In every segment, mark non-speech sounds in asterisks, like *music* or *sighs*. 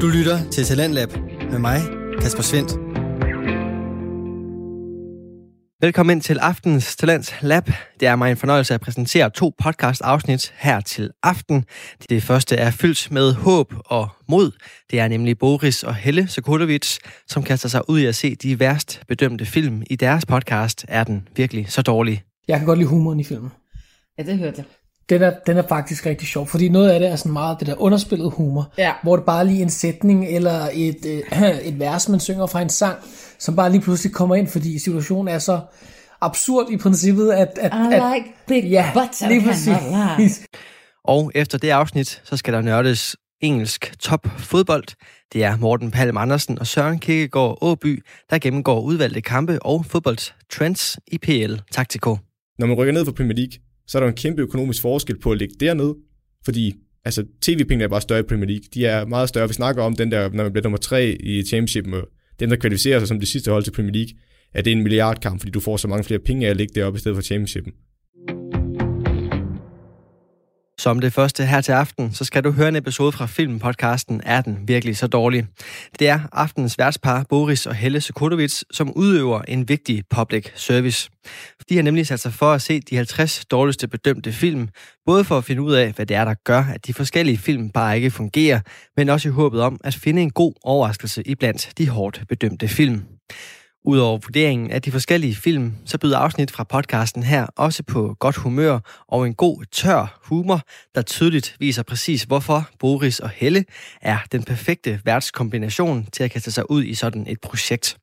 Du lytter til Talentlab med mig, Kasper Svendt. Velkommen ind til aftens Talents Lab. Det er mig en fornøjelse at præsentere to podcast-afsnit her til aften. Det første er fyldt med håb og mod. Det er nemlig Boris og Helle Sokolovits, som kaster sig ud i at se de værst bedømte film. I deres podcast er den virkelig så dårlig. Jeg kan godt lide humoren i filmen. Ja, det hørte jeg. Den er, den er faktisk rigtig sjov, fordi noget af det er sådan meget det der underspillet humor, Ja. hvor det bare lige en sætning eller et, øh, *clears throat* et vers, man synger fra en sang, som bare lige pludselig kommer ind, fordi situationen er så absurd i princippet, at... at, I at like big ja, butts, I præcis. *laughs* Og efter det afsnit, så skal der nørdes engelsk top fodbold. Det er Morten Palm Andersen og Søren Kierkegaard Åby, der gennemgår udvalgte kampe og fodboldtrends i PL Taktiko. Når man rykker ned fra Premier League, så er der en kæmpe økonomisk forskel på at ligge dernede, fordi altså, tv-pengene er bare større i Premier League. De er meget større. Vi snakker om den der, når man bliver nummer tre i Championship, med dem, der kvalificerer sig som det sidste hold til Premier League, at det er en milliardkamp, fordi du får så mange flere penge af at ligge deroppe i stedet for Championshipen. Som det første her til aften, så skal du høre en episode fra filmpodcasten Er den virkelig så dårlig? Det er aftenens værtspar Boris og Helle Sokotovits, som udøver en vigtig public service. De har nemlig sat sig for at se de 50 dårligste bedømte film, både for at finde ud af, hvad det er, der gør, at de forskellige film bare ikke fungerer, men også i håbet om at finde en god overraskelse iblandt de hårdt bedømte film. Udover vurderingen af de forskellige film, så byder afsnit fra podcasten her også på godt humør og en god, tør humor, der tydeligt viser præcis, hvorfor Boris og Helle er den perfekte værtskombination til at kaste sig ud i sådan et projekt.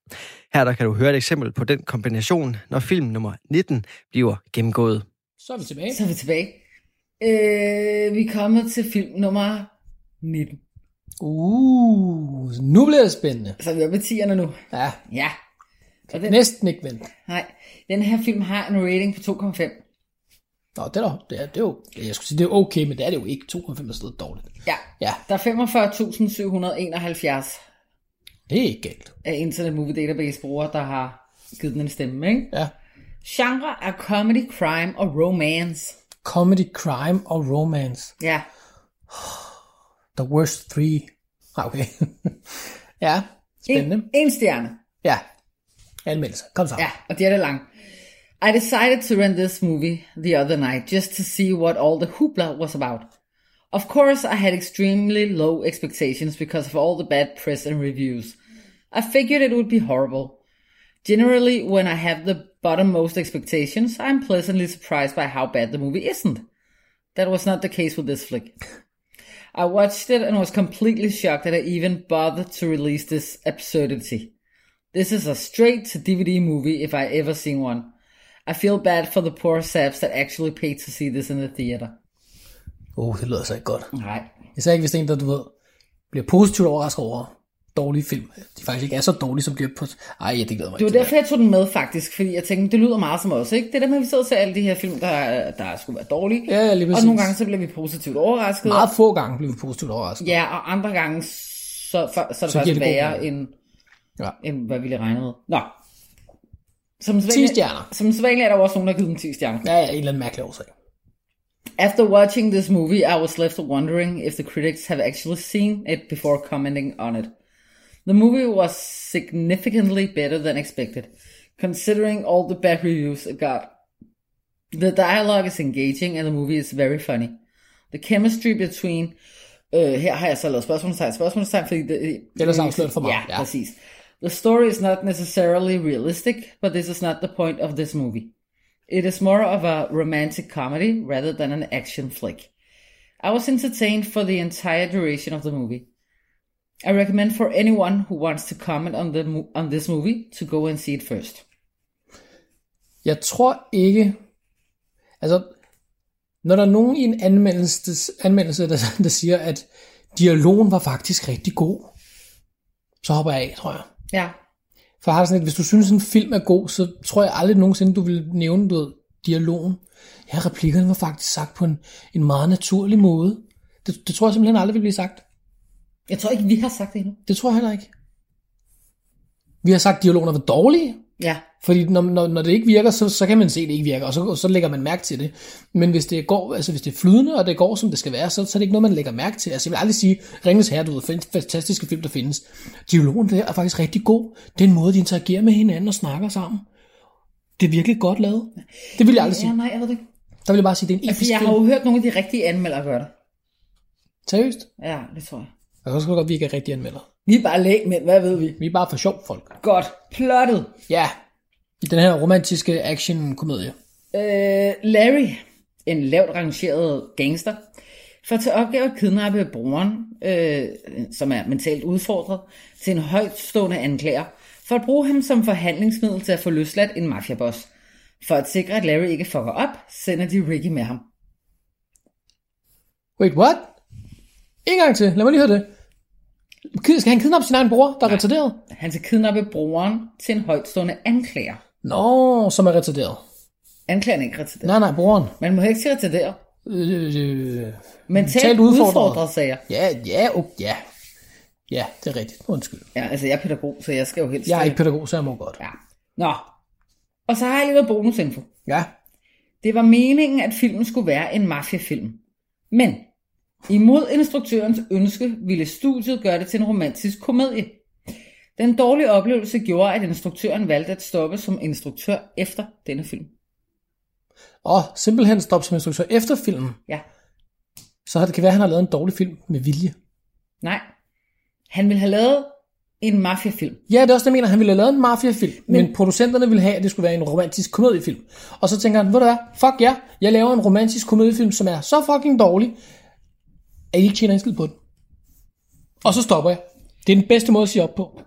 Her der kan du høre et eksempel på den kombination, når film nummer 19 bliver gennemgået. Så er vi tilbage. Så er vi tilbage. Øh, vi er kommet til film nummer 19. Uh, nu bliver det spændende. Så er vi oppe i 10'erne nu. Ja, Ja. Og den, næsten ikke vent. nej, den her film har en rating på 2,5. Nå, det er, det er, det er jo, jeg skulle sige, det er okay, men det er det jo ikke. 2,5 er stadig dårligt. Ja. Ja. Der er 45.771 Det er ikke galt. af Internet Movie Database brugere, der har givet den en stemme, ikke? Ja. Genre er comedy, crime og romance. Comedy, crime og romance. Ja. *sighs* The worst three. Ah, okay. *laughs* ja, spændende. En, en stjerne. Ja. Anmeldelse. Kom så. Ja, og det er det lang. I decided to rent this movie the other night just to see what all the hoopla was about. Of course, I had extremely low expectations because of all the bad press and reviews. I figured it would be horrible. Generally, when I have the bottommost expectations, I'm pleasantly surprised by how bad the movie isn't. That was not the case with this flick. I watched it and was completely shocked that I even bothered to release this absurdity. This is a straight to DVD movie if I ever seen one. I feel bad for the poor saps that actually paid to see this in the theater. Uh, det lyder så ikke godt. Nej. Især ikke, hvis det er en, der, du ved, bliver positivt overrasket over dårlige film. De faktisk ikke er så dårlige, som bliver på... Ej, ja, det glæder mig Det var derfor, jeg tog den med faktisk, fordi jeg tænkte, det lyder meget som os, ikke? Det der med, at vi sidder og ser alle de her film, der, der skulle være dårlige. Ja, lige Og præcis. nogle gange, så bliver vi positivt overrasket. Meget få gange bliver vi positivt overrasket. Ja, og andre gange, så, for, så er det Så faktisk værre, end, Ja. end hvad vi lige regnede med. Nå. Som 10 stjerner. Som sædvanligt er der også nogen, der har givet den 10 stjerner. Ja, ja, en eller anden mærkelig årsag. After watching this movie, I was left wondering if the critics have actually seen it before commenting on it. The movie was significantly better than expected, considering all the bad reviews it got. The dialogue is engaging, and the movie is very funny. The chemistry between... Uh, her har jeg så lavet spørgsmålstegn, spørgsmålstegn, fordi det... Ellers afslører det for meget, Ja, ja. præcis. The story is not necessarily realistic, but this is not the point of this movie. It is more of a romantic comedy rather than an action flick. I was entertained for the entire duration of the movie. I recommend for anyone who wants to comment on the on this movie to go and see it first. Jeg tror ikke... Altså, når der er nogen i en anmeldelse, anmeldelse der, der siger, at dialogen var faktisk rigtig god, så hopper jeg af, tror jeg. Ja, For jeg har sådan lidt, hvis du synes, en film er god, så tror jeg aldrig nogensinde, du vil nævne du ved, dialogen. Ja, replikkerne var faktisk sagt på en, en meget naturlig måde. Det, det tror jeg simpelthen aldrig vil blive sagt. jeg tror ikke, vi har sagt det endnu. Det tror jeg heller ikke. Vi har sagt, at dialogerne var dårlige. Ja. Fordi når, når, når det ikke virker, så, så kan man se, at det ikke virker, og så, og så lægger man mærke til det. Men hvis det går, altså hvis det er flydende, og det går, som det skal være, så, så er det ikke noget, man lægger mærke til. Altså jeg vil aldrig sige, Ringens Herre, du ved, fantastiske film, der findes. Dialogen der er faktisk rigtig god. Det er en måde, de interagerer med hinanden og snakker sammen. Det er virkelig godt lavet. Det vil jeg aldrig Ja, sige. nej, jeg ved det ikke. Der vil jeg bare sige, det er en Altså, jeg har jo hørt nogle af de rigtige anmeldere gøre det. Seriøst? Ja, det tror jeg. Jeg kan også godt, at vi ikke er rigtig anmelder. Vi er bare lægmænd, hvad ved vi? Vi er bare for sjov folk. Godt. Plottet. Ja, i den her romantiske action-komedie. Øh, Larry, en lavt rangeret gangster, får til opgave at kidnappe broren, øh, som er mentalt udfordret, til en højtstående anklager, for at bruge ham som forhandlingsmiddel til at få løsladt en mafiaboss. For at sikre, at Larry ikke fucker op, sender de Ricky med ham. Wait, what? En gang til. Lad mig lige høre det. Skal han kidnappe sin egen bror, der er retarderet? Han skal kidnappe broren til en højtstående anklager. Nå, som er retarderet. Anklageren er ikke retarderet. Nej, nej, broren. Man må ikke sige retarderet. Øh, øh, Mentalt udfordret. jeg. ja, ja, oh, ja. Ja, det er rigtigt. Undskyld. Ja, altså jeg er pædagog, så jeg skal jo helst... Jeg er ikke pædagog, så jeg må godt. Ja. Nå. Og så har jeg lige noget bonusinfo. Ja. Det var meningen, at filmen skulle være en mafiafilm. Men imod instruktørens ønske ville studiet gøre det til en romantisk komedie. Den dårlige oplevelse gjorde, at instruktøren valgte at stoppe som instruktør efter denne film. Og simpelthen stop som instruktør efter filmen. Ja. Så det kan være, at han har lavet en dårlig film med vilje. Nej. Han ville have lavet en mafiafilm. Ja, det er også det, jeg mener. Han ville have lavet en mafiafilm, men, men producenterne ville have, at det skulle være en romantisk komediefilm. Og så tænker han, ved du hvad, fuck ja, jeg laver en romantisk komediefilm, som er så fucking dårlig, at I ikke tjener en skid på den. Og så stopper jeg. Det er den bedste måde at sige op på.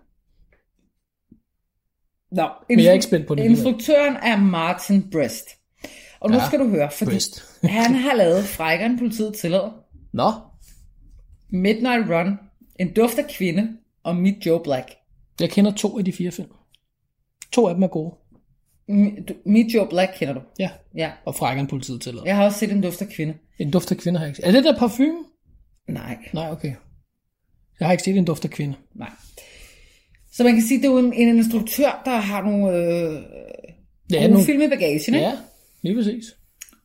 Nå, Men jeg er ikke spændt på den. Instruktøren er Martin Brest. Og nu Ja, skal du høre, fordi Brest. *laughs* han har lavet Frækkeren politiet tillader, Nå, Midnight Run, En duft af kvinde og Meet Joe Black. jeg kender to af de fire film. To af dem er gode. Meet Joe Black kender du. Ja, Ja. og frækkeren politiet til. Jeg har også set En duft af kvinde. En duft af kvinde har jeg ikke. Er det der parfume? Nej, Nej, okay. Jeg har ikke set en duft af kvinde. nej. Så man kan sige, det er jo en, en instruktør, der har nogle øh, er gode nogle... film i bagagen, ikke? Ja, lige præcis.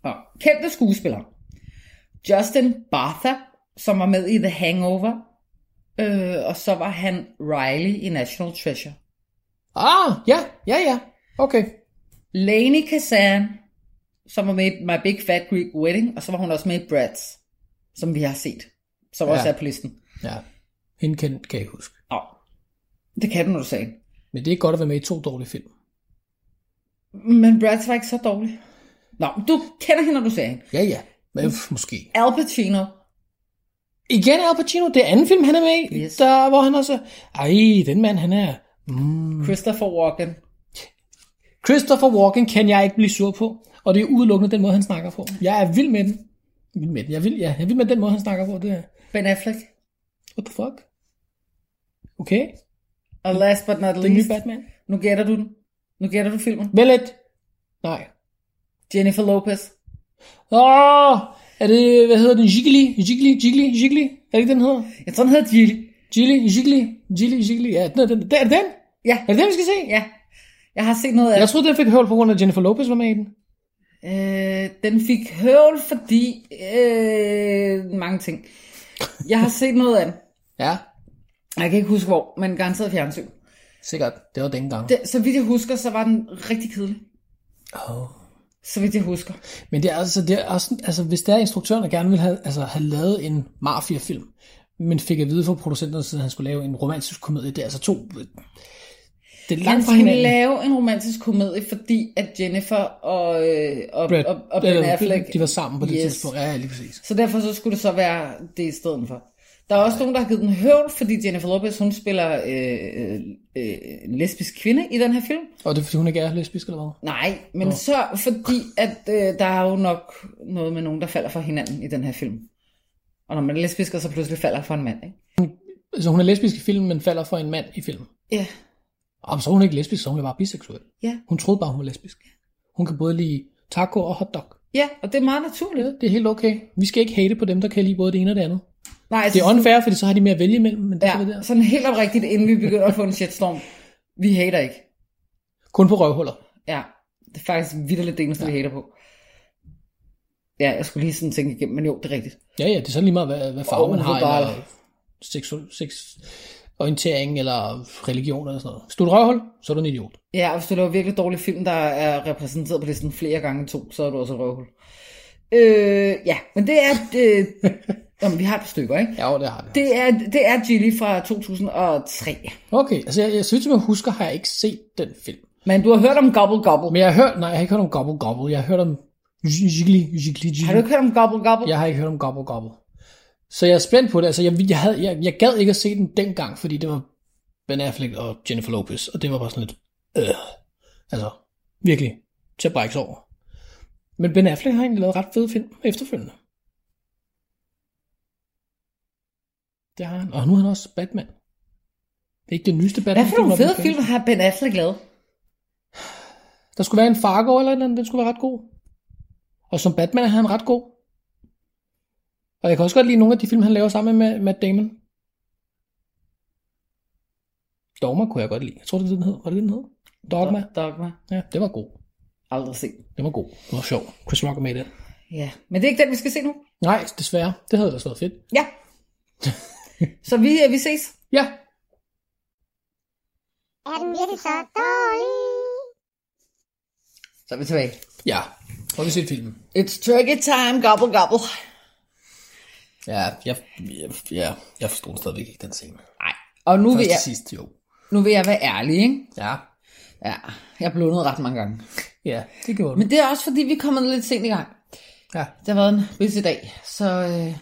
Og kendte skuespillere. Justin Bartha, som var med i The Hangover, øh, og så var han Riley i National Treasure. Ah, ja, ja, ja. Okay. Lainey Kazan, som var med i My Big Fat Greek Wedding, og så var hun også med i Bratz, som vi har set, som Ja. også er på listen. Ja, hende kan, kan jeg ikke huske. Nå, det kan du, når du sagde. Men det er godt at være med i to dårlige film. Men Bratz var ikke så dårlig. Nå, du kender hende, når du sagde hende. Ja, ja. Men pff, måske. Al Pacino. Igen Al Pacino, det er anden film, han er med i, Yes. der, hvor han også... Ej, den mand, han er... Mm. Christopher Walken. Christopher Walken kan jeg ikke blive sur på, og det er udelukkende den måde, han snakker på. Jeg er vild med den. Vild med den. Jeg er vild, ja, jeg er vild med den måde, han snakker på. Det er, Ben Affleck. what the fuck? Okay, Og last but not den nye least, Batman. nu gætter du den. Nu gætter du filmen. Vel lidt. Nej. Jennifer Lopez. Åh, er det, hvad hedder den? Jiggly? Jiggly? Jiggly? Jiggly? Er det ikke den hedder? Jeg tror, den hedder Jill. Jiggly? Jiggly? Jiggly? Jiggly? Ja, den er, den, er det den? Ja, Er det den, vi skal se? ja. Jeg har set noget af Jeg troede, den fik høvl på grund af, Jennifer Lopez var med i den. Øh, den fik høvl, fordi øh, mange ting. Jeg har set noget af den. Ja, Jeg kan ikke huske hvor, men garanteret fjernsyn. sikkert. Det var dengang. Det, så vidt jeg husker, så var den rigtig kedelig. Oh. Så vidt jeg husker. Men det er altså, det er også, altså hvis der er instruktøren, der gerne vil have, altså, have lavet en mafia-film, men fik at vide fra producenterne, at han skulle lave en romantisk komedie, det er altså to... Det er Han langt fra hinanden. lave en romantisk komedie, fordi at Jennifer og, øh, og, Brad, og, og Ben eller, Affleck... De var sammen på det Yes. tidspunkt. Ja, lige præcis. Så derfor så skulle det så være det i stedet for. Der er også nogen, der har givet den høvl, fordi Jennifer Lopez, hun spiller øh, øh, øh, en lesbisk kvinde i den her film. Og det er fordi, hun ikke er lesbisk, eller hvad? Nej, men oh. så fordi, at øh, der er jo nok noget med nogen, der falder for hinanden i den her film. Og når man er lesbisk, så pludselig falder for en mand, ikke? Altså, hun er lesbisk i filmen, men falder for en mand i filmen. Ja. Og så er hun ikke lesbisk, så hun er bare biseksuel. Ja. Hun troede bare, hun var lesbisk. Hun kan både lide taco og hotdog. Ja, og det er meget naturligt. Det er helt okay. Vi skal ikke hate på dem, der kan lide både det ene og det andet. Nej, Det er unfair, fordi så har de mere at vælge imellem, men det er Ja, der. sådan helt oprigtigt, inden vi begynder at få en shitstorm. Vi hater ikke. Kun på røvhuller. Ja, det er faktisk vidderligt det eneste, ja. vi hater på. Ja, jeg skulle lige sådan tænke igennem, men jo, det er rigtigt. Ja, ja, det er sådan lige meget, hvad, hvad farve man har, eller seksuel, sex, orientering, eller religion, eller sådan noget. Hvis du er et røvhul, så er du en idiot. Ja, og hvis du laver virkelig dårlig film, der er repræsenteret på listen flere gange to, så er du også et røvhul. Øh, ja, men det er... Øh, *laughs* jamen, vi har et par stykker, ikke? Ja, det har det. Det er, det er Gilly fra 2003. Okay, altså jeg, jeg synes, at jeg husker, har jeg ikke set den film. Men du har hørt om Gobble Gobble. Men jeg har hørt, nej, jeg har ikke hørt om Gobble Gobble. Jeg har hørt om Jiggly, Jiggly, Jiggly. Har du ikke hørt om Gobble Gobble? Jeg har ikke hørt om Gobble Gobble. Så jeg er spændt på det. Altså, jeg, jeg, havde, jeg, jeg gad ikke at se den dengang, fordi det var Ben Affleck og Jennifer Lopez, og det var bare sådan lidt, øh, altså, virkelig, til at brække sig over. Men Ben Affleck har egentlig lavet ret fede film efterfølgende. Det har han. Og nu er han også Batman. Det er ikke det nyeste Batman. Hvad for nogle fede film har Ben Affleck lavet? Der skulle være en Fargo eller noget, den skulle være ret god. Og som Batman er han ret god. Og jeg kan også godt lide nogle af de film, han laver sammen med Matt Damon. Dogma kunne jeg godt lide. Jeg tror, det er det, den hed. Var det den hed? Dogma? Dogma. Ja, det var god. Aldrig set. Det var god. Det var sjov. Chris Rock er med i den. Ja, men det er ikke den, vi skal se nu. Nej, desværre. Det havde ellers været fedt. Ja. *laughs* så vi, vi ses. Ja. Er den virkelig så dårlig? Så er vi tilbage. Ja. Har vi set filmen? It's turkey time, gobble gobble. Ja, jeg, jeg, ja, jeg forstod stadigvæk ikke den scene. Nej. Og nu vil, Først jeg, til sidst, jo. nu vil jeg være ærlig, ikke? Ja. Ja, jeg blundede ret mange gange. Ja, det gjorde du. Men det er også fordi, vi er kommet lidt sent i gang. Ja, Det har været en busy dag, så, øh,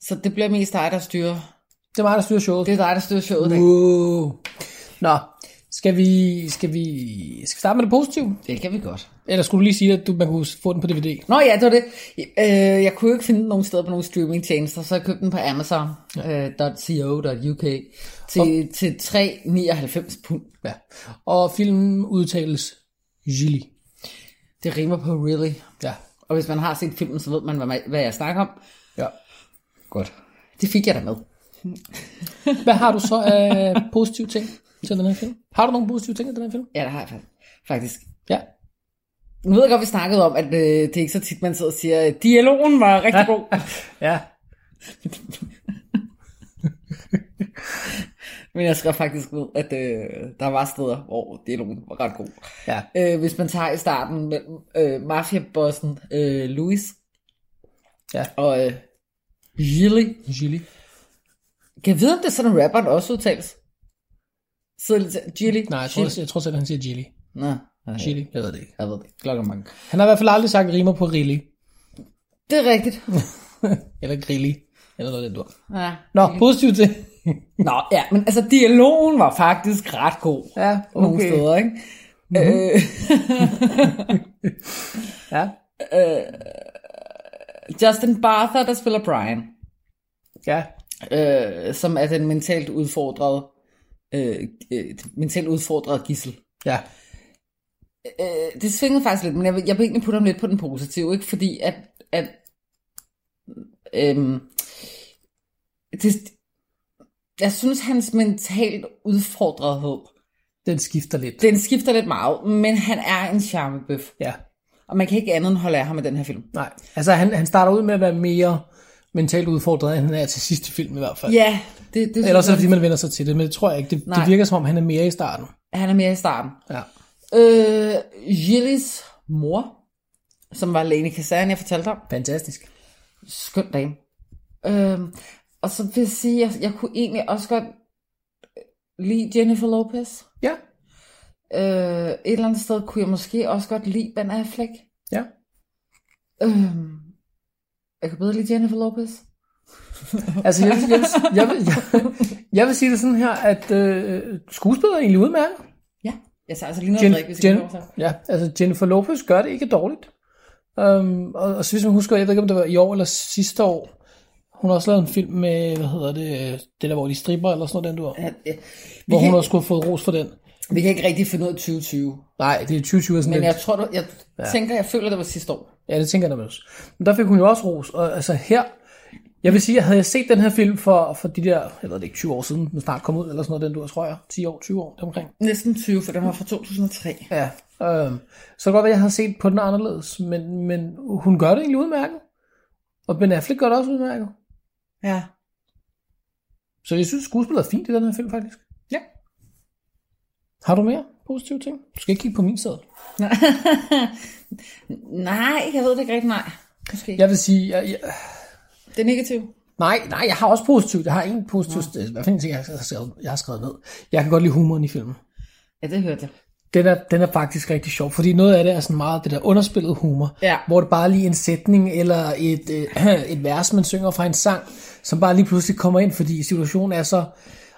så det bliver mest dig, der styrer. det var mig, der styrer showet. Det er dig, der styrer showet i dag. Wow. Nå, skal vi, skal vi, skal vi starte med det positive? Det kan vi godt. Eller skulle du lige sige, at du, man kunne få den på DVD? Nå ja, det var det. Øh, jeg kunne jo ikke finde den nogen steder på nogle streamingtjenester, så jeg købte den på Amazon.co.uk til, til 3,99 pund. Ja. Og filmen udtales Gilly. Det rimer på really. Ja. Og hvis man har set filmen, så ved man, hvad, hvad jeg snakker om. ja. Godt. Det fik jeg da med. *laughs* Hvad har du så af positive ting til den her film? Har du nogle positive ting til den her film? Ja, det har jeg fa- faktisk. Ja. Nu ved jeg godt, vi snakkede om, at øh, det er ikke så tit, man sidder og siger, at dialogen var rigtig god. *laughs* Ja. *laughs* Men jeg skrev faktisk ud, at øh, der var steder, hvor dialogen var ret god. Ja. Øh, hvis man tager i starten mellem øh, mafiabossen øh, Louis Ja. og øh, Gilly. Gilly. Kan jeg vide, om det er sådan, en rapperen også udtales? Så Gilly? Nej, jeg tror, jeg tror selv, han siger Gilly. Nå, Gilly, jeg ved det ikke. Jeg ved det ikke. Klokken mange. Han har i hvert fald aldrig sagt rimer på Rilly. Det er rigtigt. *laughs* Eller Grilly. Eller noget den du Ja. Nå, positivt til. *laughs* Nå, ja, men altså dialogen var faktisk ret god. Ja, Nogle okay. steder, ikke? Mm-hmm. Øh, *laughs* Ja. Justin Bartha, der spiller Brian, Ja. øh, som er den mentalt udfordrede, øh, øh, mentalt udfordrede gissel. Ja. Øh, det svingede faktisk lidt, men jeg vil, jeg vil egentlig putte ham lidt på den positive, ikke? Fordi at, at øhm, det, jeg synes, hans mentalt udfordrethed, Den skifter lidt. den skifter lidt meget, men han er en charmebøf. Ja. Og man kan ikke andet end holde af ham i den her film. Nej, altså han, han starter ud med at være mere mentalt udfordret, end han er til sidste film i hvert fald. Ja, det, det Ellers er det, fordi man vender sig til det, men det tror jeg ikke. Det, Nej. det virker som om, han er mere i starten. han er mere i starten. Ja. Øh, Gilles mor, som var Lene Kazan, jeg fortalte om. Fantastisk. Skøn dame. Øh, og så vil jeg sige, jeg, jeg kunne egentlig også godt lide Jennifer Lopez. Ja. Øh, et eller andet sted kunne jeg måske også godt lide Ben Affleck. Ja. Øh, jeg kan bedre lide Jennifer Lopez. *laughs* Altså, jeg, vil- jeg, vil- jeg, vil, jeg, jeg vil sige det sådan her, at øh, skuespillet er egentlig udmærket. Jeg tager altså lige noget Jen, at drikke, hvis jeg Jen, kan få ja, altså Jennifer Lopez gør det ikke dårligt. Um, og, og så hvis man husker, jeg ved ikke, om det var i år eller sidste år, hun har også lavet en film med, hvad hedder det, det der, hvor de stripper, eller sådan noget, den du har, Ja, ja. Vi, hvor kan, hun også skulle have fået ros for den. vi kan ikke rigtig finde ud af 2020. Nej, det er 2020 sådan Men lidt. jeg tror, du, jeg ja. tænker, jeg føler, det var sidste år. Ja, det tænker jeg da også. Men der fik hun jo også ros, og altså her, Jeg vil sige, at havde jeg set den her film for, for de der, jeg ved det ikke, 20 år siden, den snart kom ud, eller sådan noget, den du tror jeg, 10 år, 20 år, omkring. Næsten 20, for den var fra 2003. Ja, øh, så godt at jeg havde set på den anderledes, men, men hun gør det egentlig udmærket. Og Ben Affleck gør det også udmærket. Ja. Så jeg synes, skuespillet er fint i den her film, faktisk. Ja. Har du mere positive ting? Du skal ikke kigge på min sæde. *laughs* nej, jeg ved det ikke rigtig, nej. Måske. Jeg vil sige, jeg, jeg, Det er negativt. nej, nej, jeg har også positivt. Jeg har en positiv, ja. hvad fanden ting, jeg har, skrevet, jeg har skrevet ned. Jeg kan godt lide humoren i filmen. Ja, det hørte jeg. Den er, den er faktisk rigtig sjov, fordi noget af det er sådan meget det der underspillet humor, Ja. hvor det bare lige en sætning eller et, øh, *clears throat* et vers, man synger fra en sang, som bare lige pludselig kommer ind, fordi situationen er så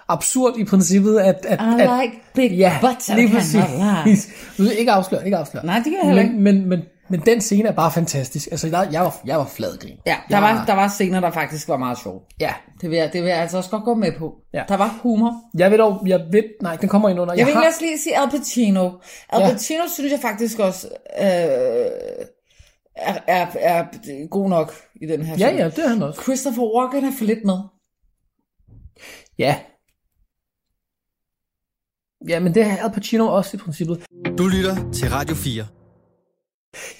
absurd i princippet, at... at, I at like big ja, butts, lige præcis. *laughs* ikke afsløre, ikke afsløre. Nej, det gør jeg heller ikke. men, men, men, men den scene er bare fantastisk. Altså, jeg, jeg, var, jeg var fladgrin. Ja, der, jeg, var, der var scener, der faktisk var meget sjove. Ja, Det vil, jeg, det vil jeg altså også godt gå med på. Ja. Der var humor. jeg ved dog, jeg ved, nej, den kommer ind under. Jeg vil har, også lige sige Al Pacino. Al Ja. Pacino synes jeg faktisk også øh, er, er, er god nok i den her ja, film. ja, det er han også. Christopher Walken er for lidt med. Ja. Ja, men det er Al Pacino også i princippet. Du lytter til Radio 4.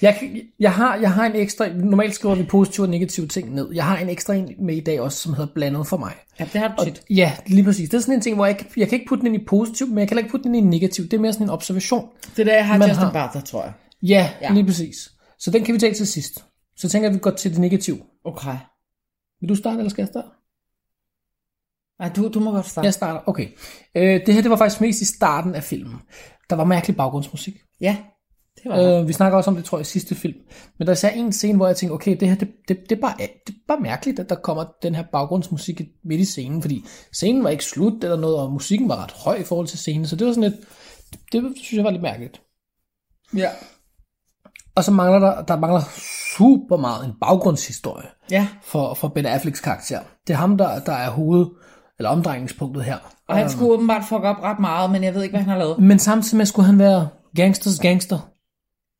Jeg, jeg, har, jeg har en ekstra, normalt skriver vi positive og negative ting ned. Jeg har en ekstra en med i dag også, som hedder blandet for mig. Ja, det har du Og, tit. ja, lige præcis. Det er sådan en ting, hvor jeg, jeg kan ikke putte den ind i positiv, men jeg kan ikke putte den ind i negativ. Det er mere sådan en observation. Det er der, jeg har Justin har- Bartha, tror jeg. Ja, Ja. ja, lige præcis. Så den kan vi tage til sidst. Så tænker jeg, at vi går til det negative. Okay. Vil du starte, eller skal jeg starte? Nej, du, du må godt starte. Jeg starter. Okay. Øh, det her, det var faktisk mest i starten af filmen. Der var mærkelig baggrundsmusik. Ja, det var. Øh, vi snakker også om det, tror jeg, sidste film. Men der er en scene, hvor jeg tænker, okay, det her, det, det, det, er bare, det er bare mærkeligt, at der kommer den her baggrundsmusik midt i scenen, fordi scenen var ikke slut eller noget, og musikken var ret høj i forhold til scenen, så det var sådan lidt, det, det synes jeg var lidt mærkeligt. Ja. Og så mangler der, der mangler super meget en baggrundshistorie Ja, for, for Ben Afflecks karakter. Det er ham, der, der er hoved, eller omdrejningspunktet her. og han skulle åbenbart fuck op ret meget, men jeg ved ikke, hvad han har lavet. Men samtidig med skulle han være gangsters gangster.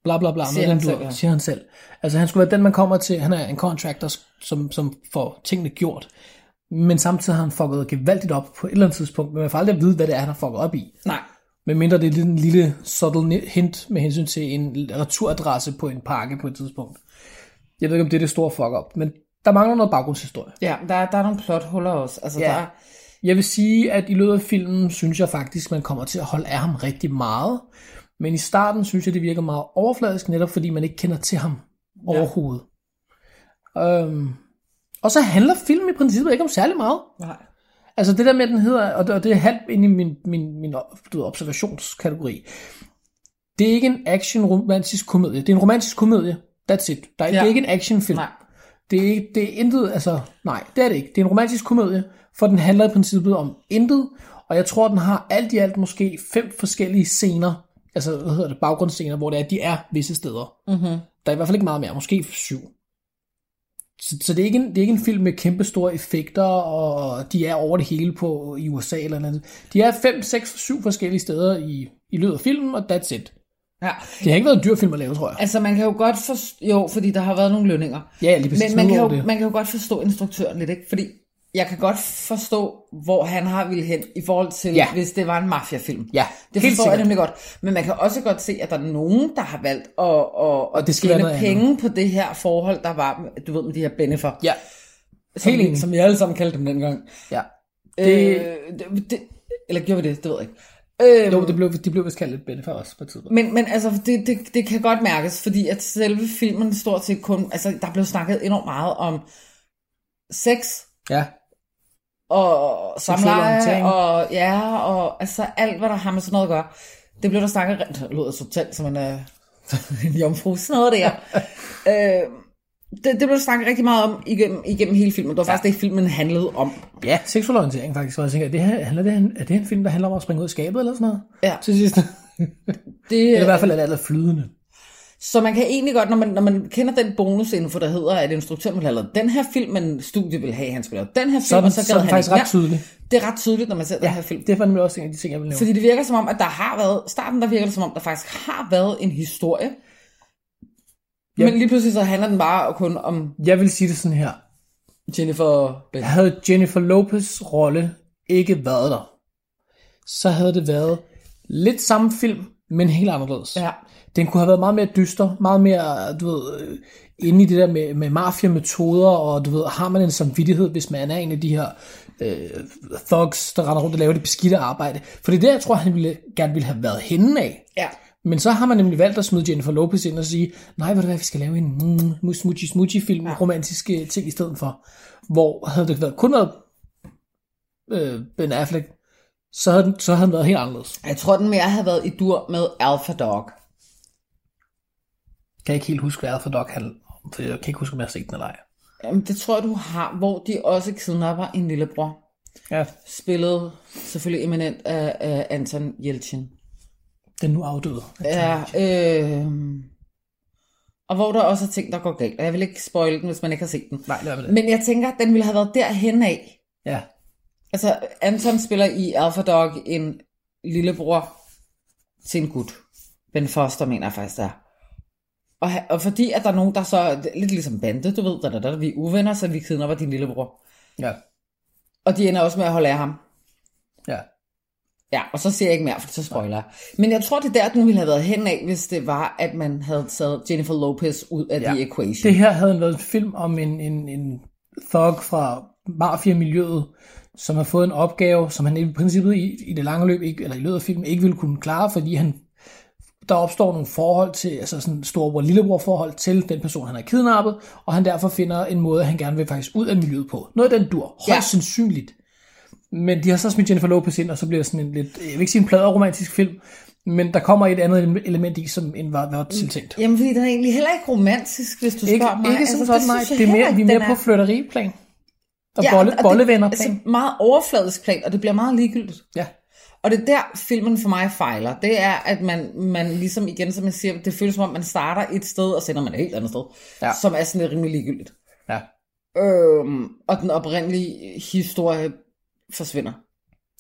Bla bla bla. Siger han dur, selv, ja. Siger han selv. Altså han skulle være den, man kommer til. Han er en contractor, som, som får tingene gjort. Men samtidig har han fucket gevaldigt op på et eller andet tidspunkt. Men man får aldrig at vide, hvad det er, han har fucket op i. Nej. Men mindre det er en lille subtle hint med hensyn til en returadresse på en pakke på et tidspunkt. Jeg ved ikke, om det er det store fuck up. Men der mangler noget baggrundshistorie. Ja, der, der er nogle plothuller også. Altså, Ja. der er, Jeg vil sige, at i løbet af filmen, synes jeg faktisk, man kommer til at holde af ham rigtig meget. Men i starten synes jeg, det virker meget overfladisk, netop fordi man ikke kender til ham overhovedet. Øhm, og så handler filmen i princippet ikke om særlig meget. nej. Altså det der med, at den hedder, og det, og det er halvt ind i min, min, min du ved, observationskategori. Det er ikke en action-romantisk komedie. Det er en romantisk komedie. That's it. Der er, ja. Det Ja. er ikke en actionfilm. Nej. Det er, ikke, det er intet, altså, nej, det er det ikke. Det er en romantisk komedie, for den handler i princippet om intet, og jeg tror, den har alt i alt måske fem forskellige scener, altså, hvad hedder det, baggrundsscener, hvor det er, de er visse steder. Mm-hmm. Der er i hvert fald ikke meget mere, måske syv. Så, så det, er ikke en, det er ikke en film med kæmpe store effekter, og de er over det hele på i USA eller noget. De er fem, seks, syv forskellige steder i, i løbet af filmen, og that's it. Ja. Det har ikke været en dyr film at lave, tror jeg. Altså, man kan jo godt forstå... Jo, fordi der har været nogle lønninger. Ja, lige præcis. Men man kan, jo, det. man kan jo godt forstå instruktøren lidt, ikke? Fordi jeg kan godt forstå, hvor han har ville hen, i forhold til, Ja. hvis det var en mafiafilm. Ja, det forstår jeg nemlig godt. Men man kan også godt se, at der er nogen, der har valgt at, at, at det skal tjene penge på det her forhold, der var, med- du ved, med de her benefer. Ja, som, helt som vi alle sammen kaldte dem dengang. ja. Det, Det- øh, det, det, eller gjorde vi det? Det ved jeg ikke. Øhm, Jo, det blev, de blev vist kaldt lidt benefit også på tidspunkt. Men, men altså, det, det, det kan godt mærkes, fordi at selve filmen stort set kun, altså der blev snakket enormt meget om sex, Ja, og samleje, og ja, og altså alt, hvad der har med sådan noget at gøre. Det blev der snakket, det lyder totalt som en, uh, *laughs* en jomfru, sådan noget der. *laughs* øh, det, det blev der snakket rigtig meget om igennem, igennem hele filmen. Det var faktisk det, filmen handlede om. ja seksuel orientering faktisk. Og jeg tænker, er det, her, handler det, er det en film, der handler om at springe ud af skabet eller sådan noget? Ja. Til sidst. Det, *laughs* Eller i hvert fald det alt er flydende. Så man kan egentlig godt, når man, når man kender den bonusinfo, der hedder, at instruktøren vil have lavet den her film, men studiet vil have, at han skulle lave den her film, Så den, og så så er han faktisk ret tydelig. mere. Det er ret tydeligt, når man ser ja, den her film. Det var nemlig også en af de ting, jeg ville nævne. Fordi det virker som om, at der har været, starten der virker det som om, der faktisk har været en historie, Ja. men lige pludselig så handler den bare kun om, Jeg vil sige det sådan her. Jennifer Ben. Havde Jennifer Lopez rolle ikke været der, så havde det været lidt samme film, men helt anderledes. Ja. Den kunne have været meget mere dyster, meget mere, du ved, øh, inde i det der med, med mafia-metoder, og du ved, har man en samvittighed, hvis man er en af de her øh, thugs, der render rundt og laver det beskidte arbejde. For det er der, jeg tror, han ville, gerne ville have været henne af. Ja. Men så har man nemlig valgt at smide Jennifer Lopez ind og sige, nej, ved du hvad, vi skal lave en mm, smoochie smoochie film, ja. romantiske ting i stedet for. Hvor havde det været kun været øh, Ben Affleck, så havde, den, så havde den været helt anderledes. Jeg tror, den mere havde været i dur med Alpha Dog. Kan ikke helt huske, hvad Alpha Dog handler om, for jeg kan ikke huske, om jeg har set den eller ej. Jamen, det tror jeg, du har, hvor de også kidnapper en lillebror. Ja, Spillet selvfølgelig eminent af, af Anton Yelchin. den nu afdøde. Ja, øh, og hvor der også er ting, der går galt. Og jeg vil ikke spoil den, hvis man ikke har set den. Nej, lad det. Men jeg tænker, at den ville have været derhen af. Ja, Altså, Anton spiller i Alpha Dog en lillebror til en gut. Ben Foster, mener jeg faktisk, det er. Og, og fordi, at der er nogen, der så, lidt ligesom bande, du ved, der, der, der, vi er uvenner, så vi kidnapper din lillebror. ja, Og de ender også med at holde af ham. ja. Ja, og så siger jeg ikke mere, for så spoiler jeg. Men jeg tror, det er der, den ville have været hen af, hvis det var, at man havde taget Jennifer Lopez ud af ja. The Equation. Det her havde været en film om en, en, en thug fra mafia-miljøet, som har fået en opgave, som han i princippet i, i det lange løb, ikke, eller i løbet af filmen, ikke ville kunne klare, fordi han, der opstår nogle forhold til, altså sådan storebror-lillebror forhold til den person, han har kidnappet, og han derfor finder en måde, han gerne vil faktisk ud af miljøet på. Noget af den dur, højst Ja. sandsynligt. Men de har så smidt Jennifer Lopez ind, og så bliver det sådan en lidt, jeg vil ikke sige en pladeromantisk film, men der kommer et andet element i, som end var, var tiltænkt. Jamen, fordi den er egentlig heller ikke romantisk, hvis du Ikke, spørger mig. ikke Altså, sådan, synes jeg Det er mere, vi er mere den på flirteriplan. Og Ja, bolle, og det- bollevennerplan. Altså meget overfladisk plan, og det bliver meget ligegyldigt. ja. Og det er der, filmen for mig fejler. Det er, at man, man ligesom igen, som jeg siger, det føles som om, man starter et sted, og sender man et helt andet sted, Ja. som er sådan lidt rimelig ligegyldigt. ja. Øhm, og den oprindelige historie forsvinder.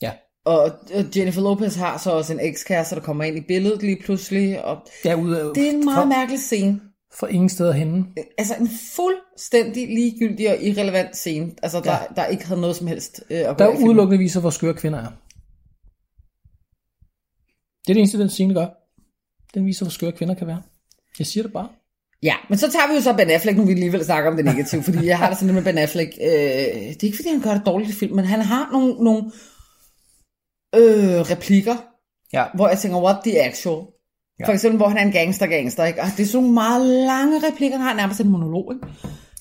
Ja. Og Jennifer Lopez har så også en ekskæreste, der kommer ind i billedet lige pludselig, og Ja, ud af, det er en meget for, mærkelig scene. for ingen steder henne. Altså en fuldstændig ligegyldig og irrelevant scene, altså der, Ja. der ikke havde noget som helst øh, at Der er udelukkende viser, hvor skøre kvinder er. Det er det eneste, den scene gør. Den viser, hvor skøre kvinder kan være. Jeg siger det bare. Ja, men så tager vi jo så Ben Affleck, nu vi alligevel snakker om det negative, fordi jeg har det sådan lidt med Ben Affleck. Øh, det er ikke fordi, han gør det dårligt i film, men han har nogle, nogle øh, replikker, Ja. hvor jeg tænker, what the actual? Ja. For eksempel, hvor han er en gangster-gangster, ikke? Og det er sådan nogle meget lange replikker, han har nærmest en monolog, ikke?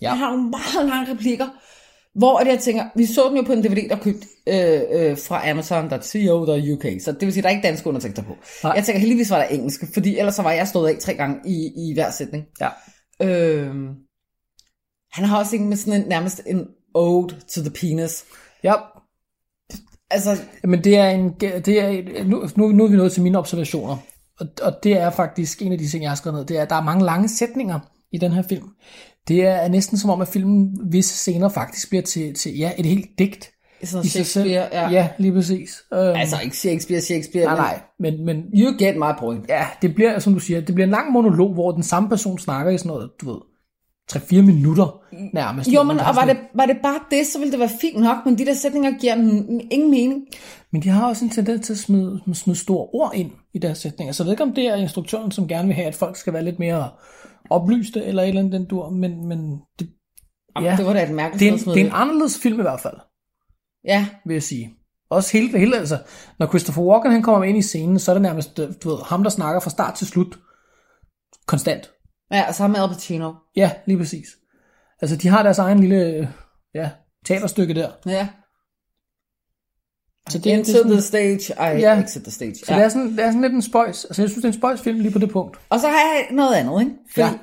Ja. Han har nogle meget lange replikker, hvor at jeg tænker, vi så den jo på en DVD, der købt øh, øh, fra Amazon.co.uk, så det vil sige, der er ikke danske undertekster på. Nej. Jeg tænker, heldigvis var der engelsk, fordi ellers så var jeg stået af tre gange i, i hver sætning. Ja. Øhm, han har også en med sådan en, nærmest en ode to the penis. Ja, Altså, men det er en, det er, nu, nu, nu er vi nået til mine observationer. Og, og det er faktisk en af de ting, jeg har skrevet ned. Det er, at der er mange lange sætninger i den her film. Det er næsten som om, at filmen visse scener faktisk bliver til, til ja, et helt digt. sådan i sig selv. Ja. ja, lige præcis. Øhm, Altså, ikke Shakespeare, Shakespeare. nej, men nej, men, men You get my point. ja, det bliver, som du siger, det bliver en lang monolog, hvor den samme person snakker i sådan noget, du ved, 3-4 minutter nærmest. Jo, men og var det, var det bare det, så ville det være fint nok, men de der sætninger giver ingen mening. Men de har også en tendens til at smide, smide store ord ind i deres sætninger. Så jeg ved ikke, om det er instruktøren, som gerne vil have, at folk skal være lidt mere oplyste, eller et eller andet den dur, men, men det, Ja. Det var da et mærkeligt det, er en, det er en anderledes film i hvert fald, Ja, vil jeg sige. Også hele, hele altså, når Christopher Walken han kommer ind i scenen, så er det nærmest øh, du ved, ham, der snakker fra start til slut. Konstant. ja, og sammen med Al Pacino. Ja, lige præcis. Altså, de har deres egen lille øh, ja, teaterstykke der. Ja. Så Det er Into the stage, I Ja. exit the stage. Så Ja. det, er sådan, det er sådan lidt en spøjs. Altså, jeg synes, det er en spøjs film lige på det punkt. Og så har jeg noget andet, ikke? Fordi Ja.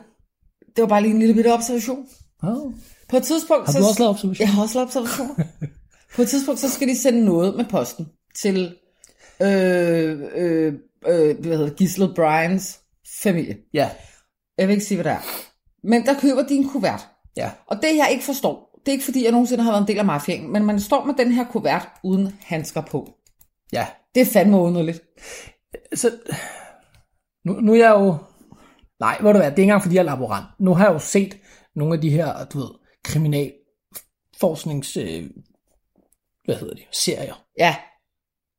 Det var bare lige en lille bitte observation. Oh. På et tidspunkt... Har så, du også lavet observation? Jeg har også lavet observationer. *laughs* på et tidspunkt, så skal de sende noget med posten til øh, øh, øh, hvad hedder det, Gisle Bryans familie. Ja, Jeg vil ikke sige, hvad det er. Men der køber de en kuvert. ja. Og det jeg ikke forstår, det er ikke fordi, jeg nogensinde har været en del af mafiaen, men man står med den her kuvert uden handsker på. Ja, Det er fandme underligt. så nu, nu er jeg jo... Nej, hvor du hvad, det er ikke engang fordi jeg er laborant. Nu har jeg jo set nogle af de her, du ved, kriminal efterforsknings... Øh, hvad hedder det? Serier. Ja,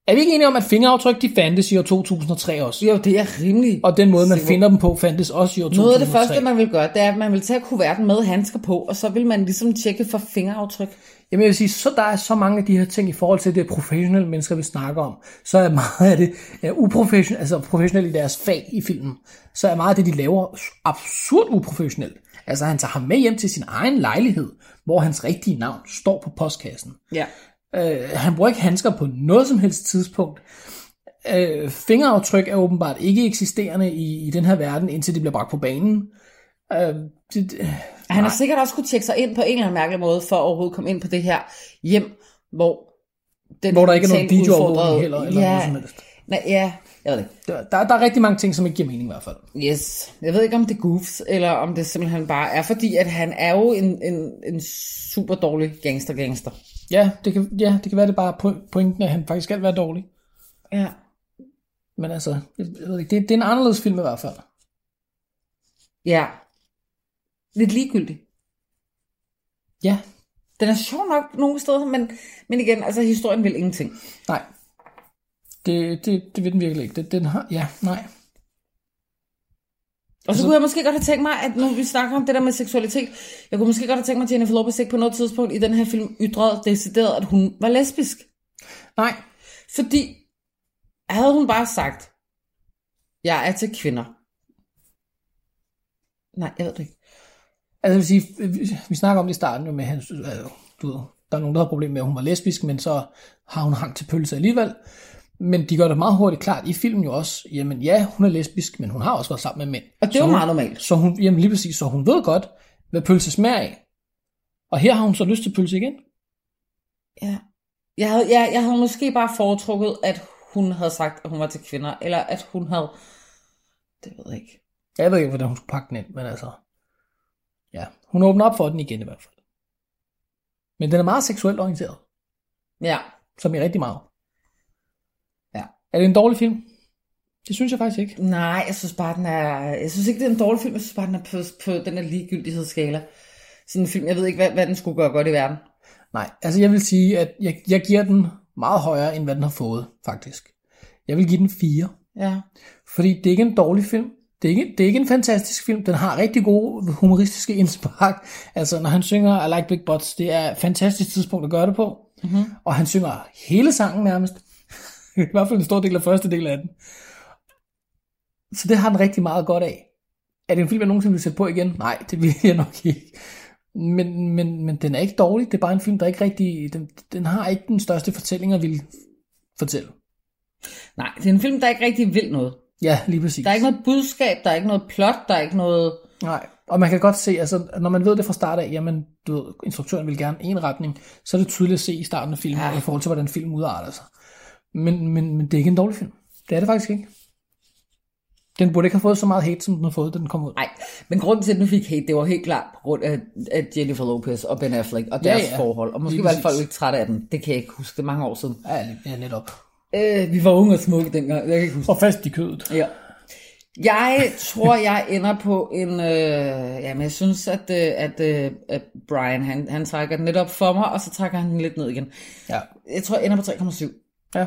Er vi ikke enige om, at fingeraftryk de fandtes i år 2003 også? jo, det er rimelig. Og den måde, man sikker finder dem på, fandtes også i år 2003. Noget af det første, man vil gøre, det er, at man vil tage kuverten med handsker på, og så vil man ligesom tjekke for fingeraftryk. Jamen jeg vil sige, så der er så mange af de her ting i forhold til det professionelle mennesker, vi snakker om. Så er meget af det ja, uprofessionelt, altså professionelt i deres fag i filmen. Så er meget af det, de laver, absurd uprofessionelt. Altså han tager ham med hjem til sin egen lejlighed, hvor hans rigtige navn står på postkassen. Ja. Øh, han bruger ikke handsker på noget som helst tidspunkt. Øh, fingeraftryk er åbenbart ikke eksisterende i, i den her verden, indtil det bliver bragt på banen. Øh, det, det, Han har sikkert også kunne tjekke sig ind på en eller anden mærkelig måde, for at overhovedet komme ind på det her hjem, hvor... Den hvor der ikke er nogen videoovervågning udfordrede- heller, eller ja, noget som helst. Nej, ja, jeg ved det ikke. Der, der, der er rigtig mange ting, som ikke giver mening i hvert fald. Yes. Jeg ved ikke, om det er goofs, eller om det simpelthen bare er fordi, at han er jo en, en, en super dårlig gangster-gangster. Ja, det kan, ja, det kan være, det bare po- pointen, at han faktisk skal være dårlig. Ja. Men altså, jeg, jeg ved ikke, det, det er en anderledes film i hvert fald. Ja. Lidt ligegyldig. Ja, Den er sjov nok nogle steder, men, men igen, altså historien vil ingenting. nej. Det, det, det vil den virkelig ikke. Det, den har, ja, nej. Og så kunne jeg måske godt have tænkt mig, at nu vi snakker om det der med seksualitet, jeg kunne måske godt have tænkt mig, at Jennifer Lopez ikke på noget tidspunkt i den her film ytrede decideret, at hun var lesbisk. Nej, Fordi havde hun bare sagt, jeg er til kvinder. Nej, jeg ved det ikke. altså jeg vil sige, vi, vi snakker om det i starten jo med, han, altså, du ved, der er nogen, der har problemer med, at hun var lesbisk, men så har hun hang til pølse alligevel. Men de gør det meget hurtigt klart i filmen jo også, jamen ja, hun er lesbisk, men hun har også været sammen med mænd. Og det er jo meget normalt. Så hun, jamen lige præcis, så hun ved godt, hvad pølse smager af. Og her har hun så lyst til pølse igen. Ja. Jeg havde, jeg, jeg havde måske bare foretrukket, at hun havde sagt, at hun var til kvinder, eller at hun havde... Det ved jeg ikke. Jeg ved ikke, hvordan hun skulle pakke den ind, men altså... Ja, hun åbner op for den igen i hvert fald. Men den er meget seksuelt orienteret, Ja. som i rigtig meget. Er det en dårlig film? Det synes jeg faktisk ikke. Nej, jeg synes bare, den er... Jeg synes ikke, det er en dårlig film. Jeg synes bare, den er på, på den her ligegyldighedsskala. Sådan en film, jeg ved ikke, hvad, hvad den skulle gøre godt i verden. Nej, altså jeg vil sige, at jeg, jeg giver den meget højere, end hvad den har fået, faktisk. Jeg vil give den 4. Ja. Fordi det er ikke en dårlig film. Det er, ikke, det er ikke en fantastisk film. Den har rigtig gode humoristiske indspark. Altså, når han synger I Like Big Butts, det er et fantastisk tidspunkt at gøre det på. Mm-hmm. Og han synger hele sangen nærmest. *laughs* I hvert fald en stor del af første del af den. Så det har den rigtig meget godt af. Er det en film, jeg nogensinde vil sætte på igen? Nej, det vil jeg nok ikke. Men, men, men den er ikke dårlig. Det er bare en film, der ikke rigtig... Den, den har ikke den største fortælling at ville fortælle. Nej, det er en film, der ikke rigtig vil noget. Ja, lige præcis. Der er ikke noget budskab, der er ikke noget plot, der er ikke noget... Nej, og man kan godt se, altså når man ved det fra start af, jamen, du ved, instruktøren vil gerne en retning, så er det tydeligt at se i starten af filmen, ja. I forhold til, hvordan filmen udarter sig. Men, men, men det er ikke en dårlig film. Det er det faktisk ikke. Den burde ikke have fået så meget hate, som den har fået, da den kom ud. Nej, men grunden til, at den fik hate, det var helt klart på grund af, af Jennifer Lopez og Ben Affleck og Ja, deres ja. forhold. Og måske var folk ikke trætte af den. Det kan jeg ikke huske. Det er mange år siden. Ja, ja netop. Øh, vi var unge og smukke dengang. Jeg kan ikke huske Og fast i kødet. Ja. Jeg tror, jeg ender på en... Øh, jamen, jeg synes, at, øh, at, øh, at Brian, han, han trækker den lidt op for mig, og så trækker han den lidt ned igen. Ja. Jeg tror, jeg ender på 3,7. ja.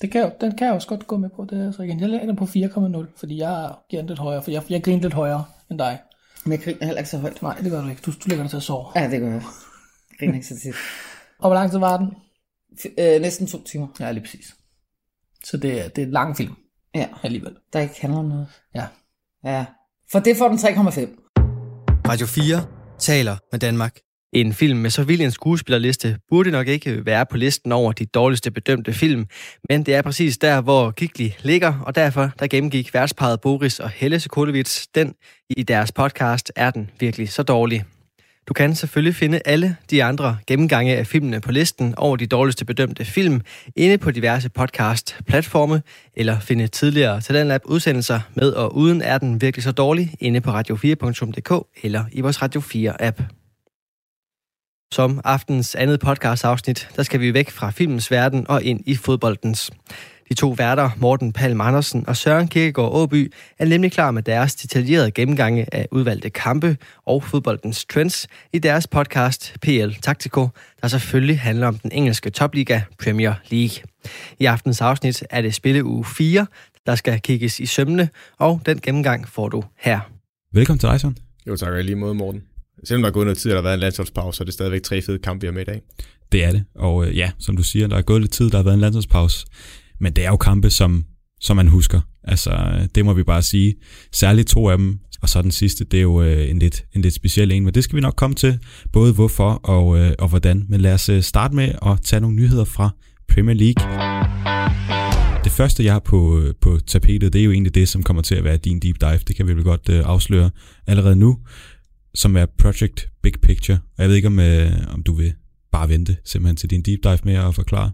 Det kan jeg, den kan jeg også godt gå med på. Det er så igen. Jeg ender på 4,0, fordi jeg giver den lidt højere, for jeg, jeg griner lidt højere end dig. Men jeg griner heller ikke så højt. Nej, det gør du ikke. Du, du lægger dig til at sove. Ja, det gør jeg. Jeg griner ikke så tit. *laughs* Og hvor lang tid var den? F- øh, næsten to timer. Ja, lige præcis. Så det er, det er en lang film Ja, alligevel. der ikke handler om noget. Ja. Ja. For det får den 3,5. Radio 4 taler med Danmark. En film med så vild en skuespillerliste burde nok ikke være på listen over de dårligste bedømte film, men det er præcis der, hvor Gigli ligger, og derfor der gennemgik værtsparet Boris og Helle Sokolovits den i deres podcast Er den virkelig så dårlig? Du kan selvfølgelig finde alle de andre gennemgange af filmene på listen over de dårligste bedømte film inde på diverse podcast-platforme, eller finde tidligere Talentlab udsendelser med og uden Er den virkelig så dårlig inde på radio4.dk eller i vores Radio 4-app. Som aftens andet podcast-afsnit, der skal vi væk fra filmens verden og ind i fodboldens. De to værter, Morten Palm Andersen og Søren Kirkegaard Åby, er nemlig klar med deres detaljerede gennemgange af udvalgte kampe og fodboldens trends i deres podcast PL Taktiko, der selvfølgelig handler om den engelske topliga Premier League. I aftens afsnit er det spilleuge 4, der skal kigges i sømne, og den gennemgang får du her. Velkommen til dig, Søren. Jo tak, og lige måde, Morten. Selvom der er gået noget tid, og der har været en landsholdspause, så er det stadigvæk tre fede kampe, vi har med i dag. Det er det, og øh, ja, som du siger, der er gået lidt tid, der har været en landsholdspause, men det er jo kampe, som, som man husker. Altså, øh, det må vi bare sige. Særligt to af dem, og så den sidste, det er jo øh, en, lidt, en lidt speciel en, men det skal vi nok komme til, både hvorfor og, øh, og hvordan. Men lad os øh, starte med at tage nogle nyheder fra Premier League. Det første, jeg har på, øh, på tapetet, det er jo egentlig det, som kommer til at være din deep dive. Det kan vi vel godt øh, afsløre allerede nu, som er Project Big Picture. Og jeg ved ikke, om, øh, om du vil bare vente simpelthen til din deep dive med at forklare.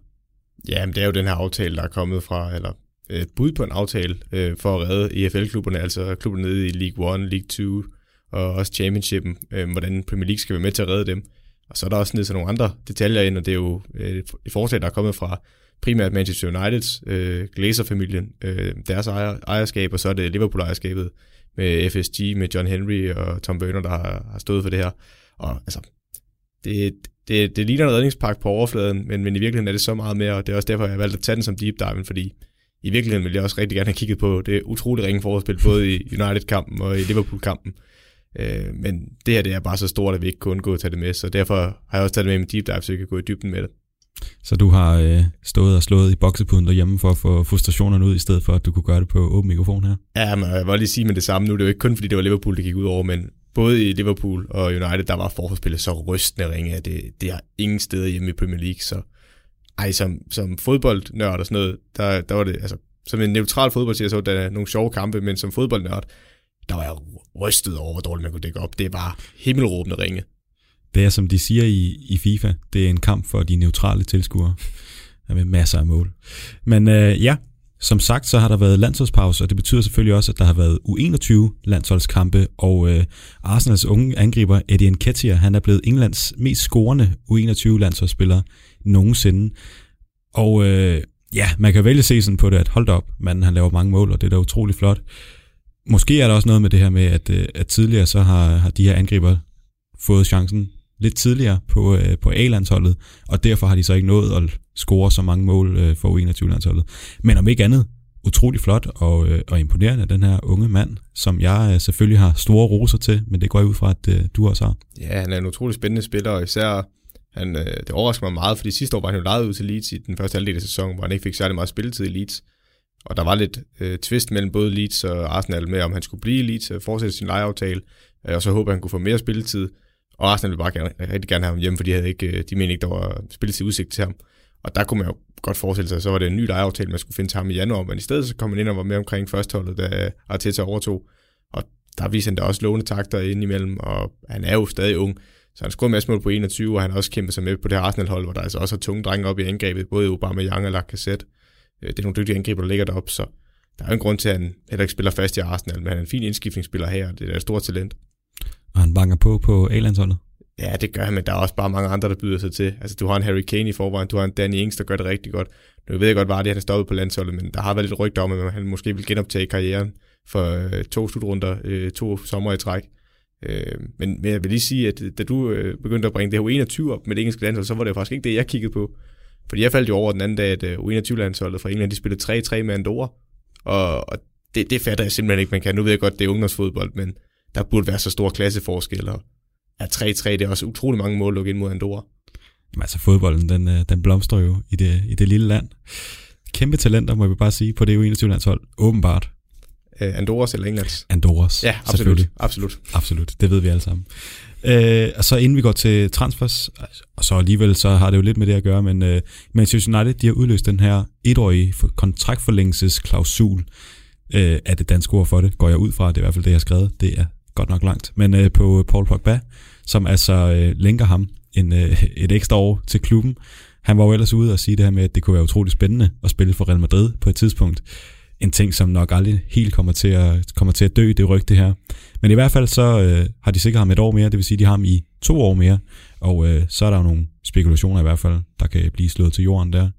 Ja, men det er jo den her aftale, der er kommet fra, eller øh, et bud på en aftale øh, for at redde EFL-klubberne, altså klubberne nede i League 1, League 2 og også Championshipen, øh, hvordan Premier League skal være med til at redde dem. Og så er der også nede nogle andre detaljer ind, og det er jo øh, et forslag, der er kommet fra primært Manchester Uniteds, øh, Glazer-familien, øh, deres ejer, ejerskab, og så er det Liverpool-ejerskabet med FSG, med John Henry og Tom Werner, der har, har stået for det her. Og altså, det, det, det ligner en redningspakke på overfladen, men, men i virkeligheden er det så meget mere, og det er også derfor, jeg valgte at tage den som deep dive, fordi i virkeligheden ville jeg også rigtig gerne have kigget på det utrolig ringe forspil, både i United-kampen og i Liverpool-kampen. Øh, men det her det er bare så stort, at vi ikke kunne undgå at tage det med, så derfor har jeg også taget det med i min deep dive, så jeg kan gå i dybden med det. Så du har øh, stået og slået i boksepuden derhjemme for at få frustrationerne ud, i stedet for at du kunne gøre det på åben mikrofon her? Ja, men jeg vil lige sige med det samme nu. Det er jo ikke kun fordi, det var Liverpool, det gik ud over, men både i Liverpool og United, der var forholdsspillet så rystende ringe, at det, det har ingen steder hjemme i Premier League. Så ej, som, som fodboldnørd og sådan noget, der, der var det, altså, som en neutral fodboldserie, så der er nogle sjove kampe, men som fodboldnørd, der var jeg rystet over, hvor dårligt man kunne dække op. Det var himmelråbende ringe. Det er, som de siger i, i FIFA, det er en kamp for de neutrale tilskuere. Med masser af mål. Men øh, ja, som sagt, så har der været landsholdspause, og det betyder selvfølgelig også, at der har været U21 landsholdskampe, og øh, Arsenals unge angriber Eddie Nketiah, han er blevet Englands mest scorende U21 landsholdsspiller nogensinde. Og øh, ja, man kan vælge se sådan på det, at hold op, manden han laver mange mål, og det er da utrolig flot. Måske er der også noget med det her med, at, øh, at tidligere så har, har de her angriber fået chancen lidt tidligere på, øh, på A-landsholdet, og derfor har de så ikke nået at score så mange mål øh, for U21-landsholdet. Men om ikke andet, utrolig flot og, øh, og imponerende, den her unge mand, som jeg øh, selvfølgelig har store roser til, men det går jeg ud fra, at øh, du også har. Ja, han er en utrolig spændende spiller, og især han, øh, det overrasker mig meget, fordi sidste år var han jo lejet ud til Leeds i den første halvdel af sæsonen, hvor han ikke fik særlig meget spilletid i Leeds. Og der var lidt øh, twist mellem både Leeds og Arsenal med, om han skulle blive i Leeds og fortsætte sin lejeaftale, øh, og så håber han kunne få mere spilletid. Og Arsenal ville bare gerne, rigtig gerne have ham hjemme, for de, havde ikke, øh, de mente ikke, der var spilletid udsigt til ham. Og der kunne man jo godt forestille sig, så var det en ny lejeaftale, man skulle finde til ham i januar, men i stedet så kom han ind og var med omkring førsteholdet, da Arteta overtog. Og der viser han da også lovende takter ind imellem, og han er jo stadig ung, så han scorede en masse mål på 21, og han har også kæmpet sig med på det her Arsenal-hold, hvor der altså også er tunge drenge op i angrebet, både Obama, Young og Lacazette. Øh, det er nogle dygtige angriber, der ligger deroppe, så der er jo en grund til, at han heller ikke spiller fast i Arsenal, men han er en fin indskiftningsspiller her, og det er et stort talent. Og han banker på på A-landsholdet? Ja, det gør han, men der er også bare mange andre, der byder sig til. Altså, du har en Harry Kane i forvejen, du har en Danny Ings, der gør det rigtig godt. Nu ved jeg godt, var det, han er stoppet på landsholdet, men der har været lidt rygter om, at han måske vil genoptage karrieren for øh, to slutrunder, øh, to sommer i træk. Øh, men, men jeg vil lige sige, at øh, da du øh, begyndte at bringe det her 21 op med det engelske landshold, så var det faktisk ikke det, jeg kiggede på. Fordi jeg faldt jo over den anden dag, at øh, U21-landsholdet fra England, de spillede 3-3 med Andorra. Og, og det, det fatter jeg simpelthen ikke, man kan. Nu ved jeg godt, det er ungdomsfodbold, men der burde være så stor klasseforskel. Og ja, 3-3, det er også utrolig mange mål lukket ind mod Andorra. Jamen, altså fodbolden, den, øh, den blomstrer jo i det, i det lille land. Kæmpe talenter, må vi bare sige, på det U21-landshold. Åbenbart. Uh, Andorras eller Englands? Andorras, Ja, absolut. Absolut. Absolut, det ved vi alle sammen. Øh, og så inden vi går til transfers, og så alligevel så har det jo lidt med det at gøre, men øh, Manchester United de har udløst den her etårige kontraktforlængelsesklausul øh, af det danske ord for det, går jeg ud fra, det er i hvert fald det, jeg har skrevet, det er godt nok langt, men øh, på Paul Pogba, som altså øh, lænker ham en, øh, et ekstra år til klubben, han var jo ellers ude og sige det her med, at det kunne være utrolig spændende at spille for Real Madrid på et tidspunkt, en ting, som nok aldrig helt kommer til at, kommer til at dø, det rygte her. Men i hvert fald så øh, har de sikret ham et år mere, det vil sige, de har ham i to år mere, og øh, så er der jo nogle spekulationer i hvert fald, der kan blive slået til jorden der.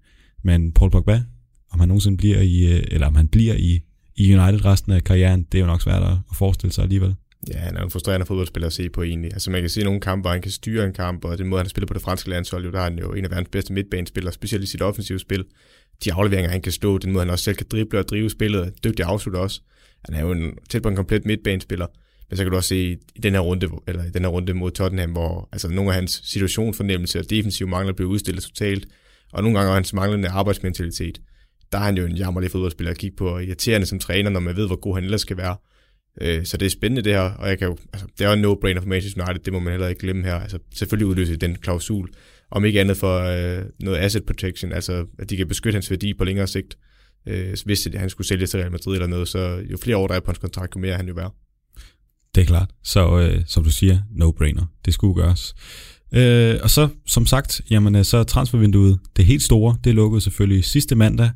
Men Paul Pogba, om han nogensinde bliver i, øh, eller om han bliver i, i United resten af karrieren, det er jo nok svært at forestille sig alligevel. Ja, han er en frustrerende fodboldspiller at se på egentlig. Altså man kan se nogle kampe, hvor han kan styre en kamp, og den måde, han spiller på det franske landshold, jo, der er han jo en af verdens bedste midtbanespillere, specielt i sit offensive spil. De afleveringer, han kan stå, den måde, han også selv kan drible og drive spillet, dygtig afslutter også. Han er jo en, tæt på en komplet midtbanespiller. Men så kan du også se i den her runde, eller i den her runde mod Tottenham, hvor altså, nogle af hans situationsfornemmelse og defensive mangler bliver udstillet totalt, og nogle gange hans manglende arbejdsmentalitet. Der er han jo en jammerlig fodboldspiller at kigge på, og irriterende som træner, når man ved, hvor god han ellers skal være. Øh, så det er spændende det her, og jeg kan jo, altså, det er jo en no-brainer for Manchester United, det må man heller ikke glemme her. Altså, selvfølgelig udløse den klausul, om ikke andet for øh, noget asset protection, altså at de kan beskytte hans værdi på længere sigt. Øh, hvis han skulle sælge til Real Madrid eller noget, så jo flere år der er på hans kontrakt, jo mere han jo værd. Det er klart. Så øh, som du siger, no-brainer. Det skulle gøres. Øh, og så, som sagt, jamen, øh, så er transfervinduet det helt store. Det lukkede selvfølgelig sidste mandag.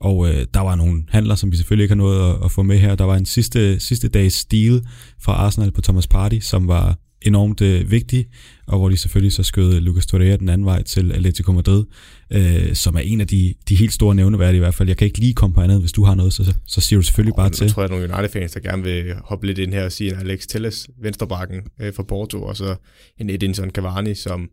Og øh, der var nogle handler, som vi selvfølgelig ikke har nået at, at få med her. Der var en sidste, sidste dags deal fra Arsenal på Thomas Party, som var enormt øh, vigtig, og hvor de selvfølgelig så skød Lucas Torreira den anden vej til Atletico Madrid, øh, som er en af de, de helt store nævneværdige i hvert fald. Jeg kan ikke lige komme på andet, hvis du har noget, så, så siger du selvfølgelig oh, bare til. Jeg tror, at nogle United-fans, der gerne vil hoppe lidt ind her og sige en Alex Telles, venstrebakken øh, fra Porto, og så en Edinson Cavani, som,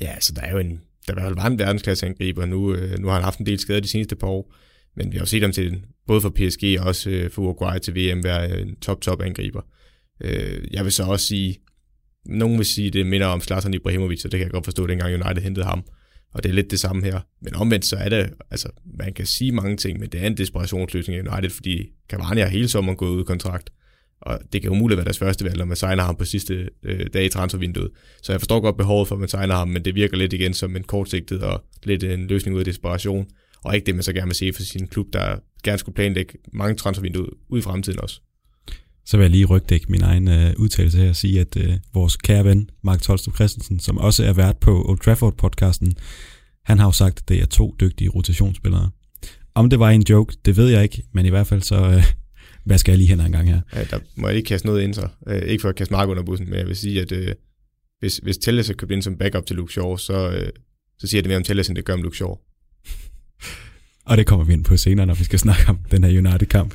ja, så der er jo en, der i hvert fald var en verdensklasse angriber. Nu, øh, nu har han haft en del skader de seneste par år, men vi har jo set ham til, både for PSG og også øh, for Uruguay til VM, være en top-top angriber. Øh, jeg vil så også sige, nogen vil sige, det minder om Zlatan Ibrahimovic, og det kan jeg godt forstå, dengang United hentede ham. Og det er lidt det samme her. Men omvendt så er det, altså man kan sige mange ting, men det er en desperationsløsning i United, fordi Cavani har hele sommeren gået ud af kontrakt. Og det kan umuligt være deres første valg, når man signer ham på sidste øh, dag i transfervinduet. Så jeg forstår godt behovet for, at man signer ham, men det virker lidt igen som en kortsigtet og lidt en løsning ud af desperation. Og ikke det, man så gerne vil se for sin klub, der gerne skulle planlægge mange transfervinduer ud i fremtiden også. Så vil jeg lige rygdække min egen øh, udtalelse her og sige, at øh, vores kære ven, Mark Tolstrup Christensen, som også er vært på Old Trafford-podcasten, han har jo sagt, at det er to dygtige rotationsspillere. Om det var en joke, det ved jeg ikke, men i hvert fald så, øh, *laughs* hvad skal jeg lige hen en gang her? Ja, der må jeg ikke kaste noget ind så. Øh, ikke for at kaste Mark under bussen, men jeg vil sige, at øh, hvis, hvis Telles er købt ind som backup til Luke Shaw, så, øh, så siger det mere om Telles, end det gør om Luke Shaw. Og det kommer vi ind på senere, når vi skal snakke om den her United-kamp.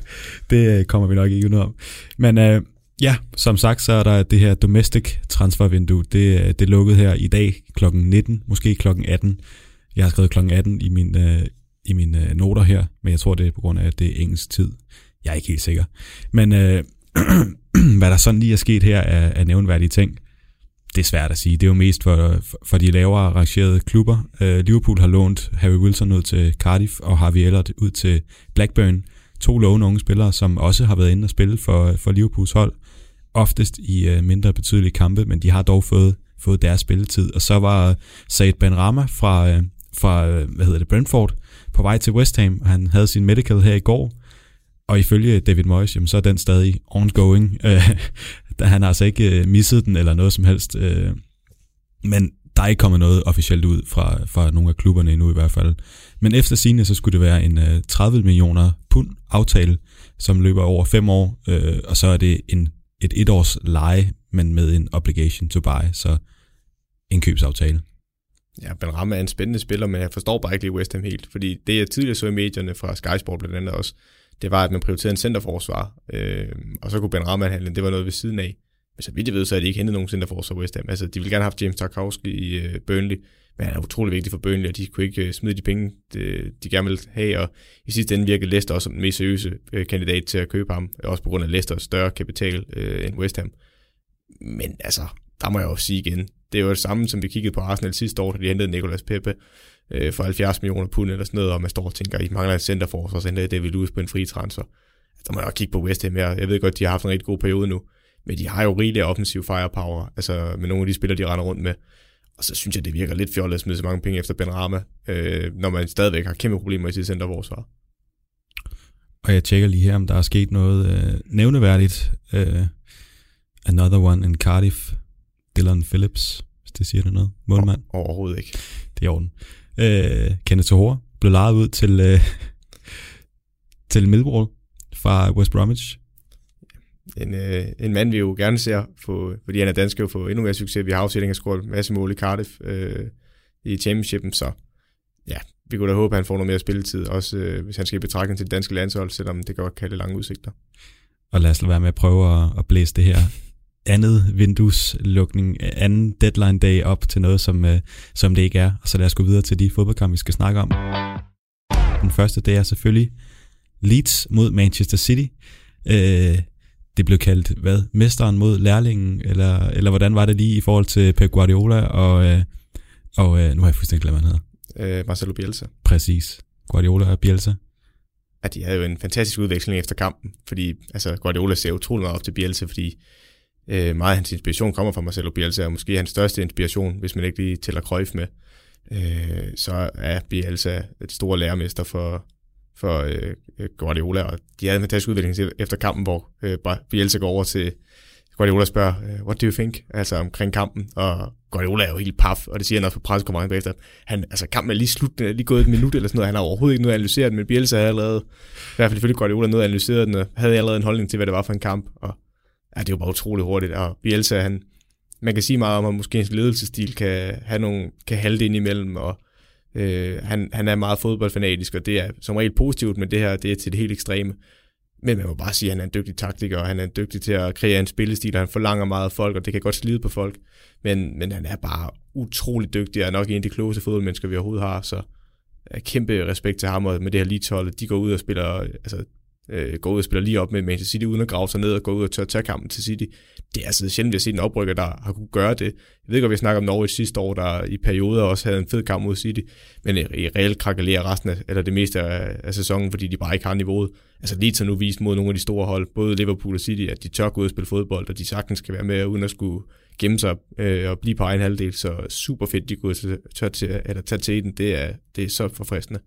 Det øh, kommer vi nok ikke ud om. Men øh, ja, som sagt, så er der det her domestic transfervindue. Det, øh, det er lukket her i dag kl. 19, måske kl. 18. Jeg har skrevet kl. 18 i min, øh, i mine øh, noter her, men jeg tror, det er på grund af, at det er engelsk tid. Jeg er ikke helt sikker. Men øh, *clears throat* hvad der sådan lige er sket her er, er nævnværdige ting det er svært at sige. Det er jo mest for, for de lavere rangerede klubber. Uh, Liverpool har lånt Harry Wilson ud til Cardiff og Harvey Ellert ud til Blackburn. To lovende unge spillere, som også har været inde og spille for, for Liverpools hold. Oftest i uh, mindre betydelige kampe, men de har dog fået, fået deres spilletid. Og så var Said Ben Rama fra, uh, fra hvad hedder det, Brentford på vej til West Ham. Han havde sin medical her i går, og ifølge David Moyes, jamen, så er den stadig ongoing. *laughs* der han har altså ikke øh, misset den eller noget som helst. Øh, men der er ikke kommet noget officielt ud fra, fra nogle af klubberne endnu i hvert fald. Men efter sine så skulle det være en øh, 30 millioner pund aftale, som løber over fem år, øh, og så er det en, et etårs leje, men med en obligation to buy, så en købsaftale. Ja, Ben Ramme er en spændende spiller, men jeg forstår bare ikke lige West Ham helt, fordi det jeg tidligere så i medierne fra Sky Sport blandt andet også, det var, at man prioriterede en centerforsvar, øh, og så kunne Ben Rahman handle, det var noget ved siden af. Men så vidt jeg ved, så er de ikke hentet nogen centerforsvar West Ham. Altså, de ville gerne have haft James Tarkowski i øh, Burnley, men han er utrolig vigtig for Burnley, og de kunne ikke øh, smide de penge, de, de gerne ville have, og i sidste ende virkede Leicester også som den mest seriøse øh, kandidat til at købe ham, også på grund af Leicesters større kapital øh, end West Ham. Men altså, der må jeg jo sige igen, det er jo det samme, som vi kiggede på Arsenal sidste år, da de hentede Nicolas Pepe øh, for 70 millioner pund eller sådan noget, og man står og tænker, I mangler en centerforsvar, så henter David Lewis på en fri transfer. Der må jeg kigge på West Ham her. Jeg ved godt, de har haft en rigtig god periode nu, men de har jo rigeligt offensiv firepower, altså med nogle af de spillere, de render rundt med. Og så synes jeg, det virker lidt fjollet at smide så mange penge efter Ben Rama, øh, når man stadigvæk har kæmpe problemer i sit centerforsvar. Og jeg tjekker lige her, om der er sket noget øh, nævneværdigt. Øh, another one in Cardiff. Dylan Phillips, hvis det siger det noget. Målmand. Overhovedet ikke. Det er orden. Øh, Kenneth Tohore blev lejet ud til, øh, *laughs* til Millwall fra West Bromwich. En, øh, en mand, vi jo gerne ser, få, fordi han er dansk, jo få endnu mere succes. Vi har afsætning af scoret en masse mål i Cardiff øh, i championshipen, så ja, vi kunne da håbe, at han får noget mere spilletid, også øh, hvis han skal i betragtning til det danske landshold, selvom det godt kan have lange udsigter. Og lad os være med at prøve at, at blæse det her andet vindueslukning, anden deadline day op til noget, som, øh, som det ikke er. Og så lad os gå videre til de fodboldkampe, vi skal snakke om. Den første, det er selvfølgelig Leeds mod Manchester City. Øh, det blev kaldt, hvad, mesteren mod lærlingen, eller, eller hvordan var det lige i forhold til Pep Guardiola, og, øh, og øh, nu har jeg fuldstændig glemt, hvad han hedder. Øh, Marcelo Bielsa. Præcis. Guardiola og Bielsa. Ja, de havde jo en fantastisk udveksling efter kampen, fordi altså, Guardiola ser utrolig meget op til Bielsa, fordi øh, meget af hans inspiration kommer fra Marcelo Bielsa, og måske hans største inspiration, hvis man ikke lige tæller Cruyff med, øh, så er Bielsa et store lærermester for, for øh, Guardiola, og de havde en fantastisk udvikling efter kampen, hvor øh, Bielsa går over til Guardiola spørger, øh, what do you think? Altså omkring kampen, og Guardiola er jo helt paf, og det siger han også på pressekonferencen bagefter. Han, altså kampen er lige slut, lige gået et minut eller sådan noget, han har overhovedet ikke noget analyseret den, men Bielsa havde allerede, i hvert fald ifølge Guardiola, noget analyseret den, og havde allerede en holdning til, hvad det var for en kamp, og ja, det er jo bare utroligt hurtigt, og Bielsa, han, man kan sige meget om, at måske hans ledelsesstil kan have nogle, kan halte ind imellem, og øh, han, han er meget fodboldfanatisk, og det er som regel positivt, men det her, det er til det helt ekstreme. Men man må bare sige, at han er en dygtig taktiker, og han er dygtig til at kreere en spillestil, og han forlanger meget af folk, og det kan godt slide på folk. Men, men han er bare utrolig dygtig, og er nok en af de klogeste fodboldmennesker, vi overhovedet har, så øh, kæmpe respekt til ham, og med det her leadshold, de går ud og spiller, altså øh, går ud og spiller lige op med Manchester City, uden at grave sig ned og gå ud og tør tage kampen til City. Det er altså sjældent, at set en oprykker, der har kunne gøre det. Jeg ved godt, vi snakker om Norwich sidste år, der i perioder også havde en fed kamp mod City, men i reelt krakalerer resten af, eller det meste af, af sæsonen, fordi de bare ikke har niveauet. Altså lige til nu vist mod nogle af de store hold, både Liverpool og City, at de tør gå ud og spille fodbold, og de sagtens kan være med, uden at skulle gemme sig øh, og blive på egen halvdel. Så super fedt, de kunne tør til, eller tage til den. Det er, det er så forfriskende.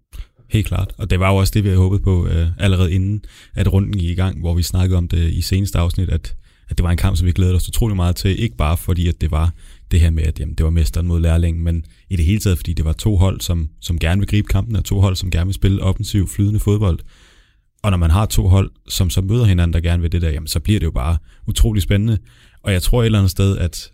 Helt klart, og det var jo også det, vi havde håbet på øh, allerede inden, at runden gik i gang, hvor vi snakkede om det i seneste afsnit, at, at det var en kamp, som vi glædede os utrolig meget til, ikke bare fordi, at det var det her med, at jamen, det var mesteren mod lærlingen, men i det hele taget, fordi det var to hold, som, som gerne vil gribe kampen, og to hold, som gerne vil spille offensiv, flydende fodbold. Og når man har to hold, som så møder hinanden, der gerne vil det der, jamen, så bliver det jo bare utrolig spændende. Og jeg tror et eller andet sted, at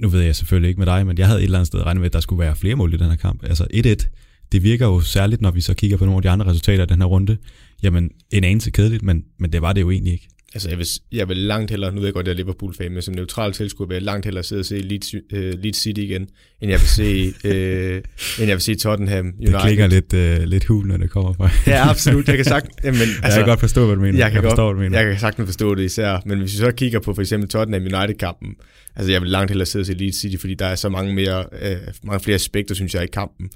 nu ved jeg selvfølgelig ikke med dig, men jeg havde et eller andet sted regnet med, at der skulle være flere mål i den her kamp. Altså 1-1, det virker jo særligt, når vi så kigger på nogle af de andre resultater af den her runde, jamen en anelse kedeligt, men, men det var det jo egentlig ikke. Altså jeg vil, jeg vil langt hellere, nu ved jeg godt, at jeg er Liverpool-fan, men som neutral tilskuer vil jeg langt hellere sidde og se Leeds, uh, Leeds City igen, end jeg vil se, uh, *laughs* end jeg vil se Tottenham United. Det klikker lidt, uh, lidt hul, når det kommer fra. ja, absolut. Jeg kan sagt, *laughs* jamen, altså, jeg kan godt forstå, hvad du mener. Jeg kan, jeg godt, forstår, hvad du mener. Jeg kan sagtens forstå det især, men hvis vi så kigger på for eksempel Tottenham United-kampen, altså jeg vil langt hellere sidde og se Leeds City, fordi der er så mange, mere, uh, mange flere aspekter, synes jeg, i kampen.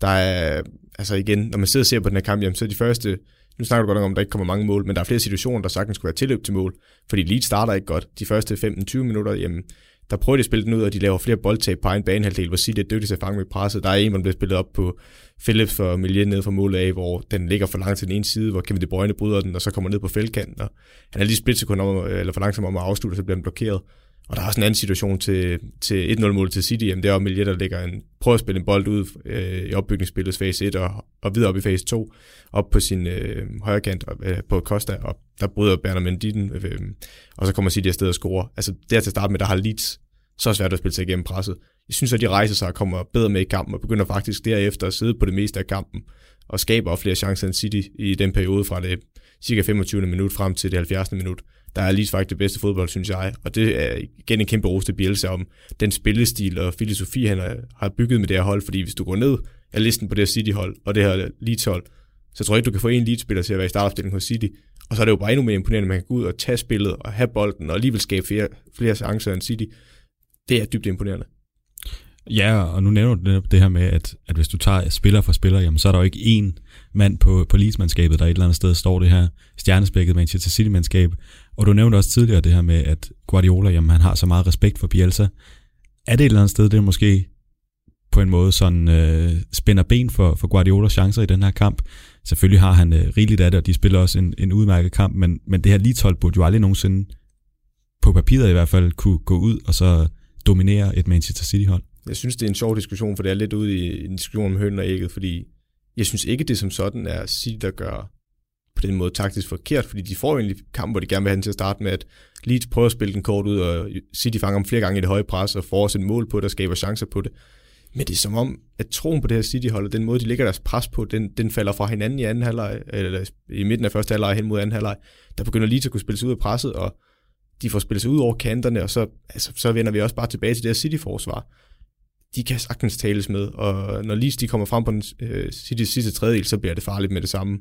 Der er, altså igen, når man sidder og ser på den her kamp, jamen, så er de første, nu snakker du godt nok om, at der ikke kommer mange mål, men der er flere situationer, der sagtens skulle være tilløb til mål, fordi Leeds starter ikke godt. De første 15-20 minutter, jamen, der prøver de at spille den ud, og de laver flere boldtab på egen banehalvdel, hvor City er dygtig til at fange med presset. Der er en, der bliver spillet op på Philips for Milje ned fra målet af, hvor den ligger for langt til den ene side, hvor Kevin De Bruyne bryder den, og så kommer ned på feltkanten, og han er lige splitsekund om, eller for langsom om at afslutte, så bliver den blokeret. Og der er også en anden situation til, til 1-0-mål til City. Jamen, det er jo Milje, der ligger en, prøver at spille en bold ud øh, i opbygningsspillets fase 1 og, og videre op i fase 2, op på sin øh, højre kant øh, på Costa, og der bryder Berner Mendy den, øh, og så kommer City afsted og score. Altså, der til at starte med, der har Leeds så svært at spille sig igennem presset. Jeg synes, at de rejser sig og kommer bedre med i kampen, og begynder faktisk derefter at sidde på det meste af kampen, og skaber flere chancer end City i den periode fra det cirka 25. minut frem til det 70. minut der er lige faktisk det bedste fodbold, synes jeg. Og det er igen en kæmpe ros til Bielsa om den spillestil og filosofi, han har bygget med det her hold. Fordi hvis du går ned af listen på det her City-hold og det her Leeds-hold, så tror jeg ikke, du kan få en Leeds-spiller til at være i startopstillingen hos City. Og så er det jo bare endnu mere imponerende, at man kan gå ud og tage spillet og have bolden og alligevel skabe flere, flere chancer end City. Det er dybt imponerende. Ja, og nu nævner du det her med, at, at hvis du tager spiller for spiller, jamen, så er der jo ikke én mand på, på ligesmandskabet, der et eller andet sted står det her stjernespækket Manchester City-mandskab. Og du nævnte også tidligere det her med, at Guardiola, jamen, han har så meget respekt for Bielsa. Er det et eller andet sted, det måske på en måde sådan øh, spænder ben for, for Guardiolas chancer i den her kamp? Selvfølgelig har han øh, rigeligt af det, og de spiller også en, en udmærket kamp, men, men det her Leeds-hold burde jo aldrig nogensinde, på papiret i hvert fald, kunne gå ud og så dominere et Manchester City-hold. Jeg synes, det er en sjov diskussion, for det er lidt ude i en diskussion om høn og ægget, fordi jeg synes ikke, det som sådan er City, der gør på den måde taktisk forkert, fordi de får egentlig kamp, hvor de gerne vil have den til at starte med, at Leeds prøver at spille den kort ud, og City fanger dem flere gange i det høje pres, og får også et mål på det, og skaber chancer på det. Men det er som om, at troen på det her City-hold, og den måde, de lægger deres pres på, den, den falder fra hinanden i anden halvleg, eller i midten af første halvleg hen mod anden halvleg. Der begynder lige at kunne spille sig ud af presset, og de får spillet sig ud over kanterne, og så, altså, så vender vi også bare tilbage til det her City-forsvar. De kan sagtens tales med, og når lige de kommer frem på den øh, City sidste tredjedel, så bliver det farligt med det samme.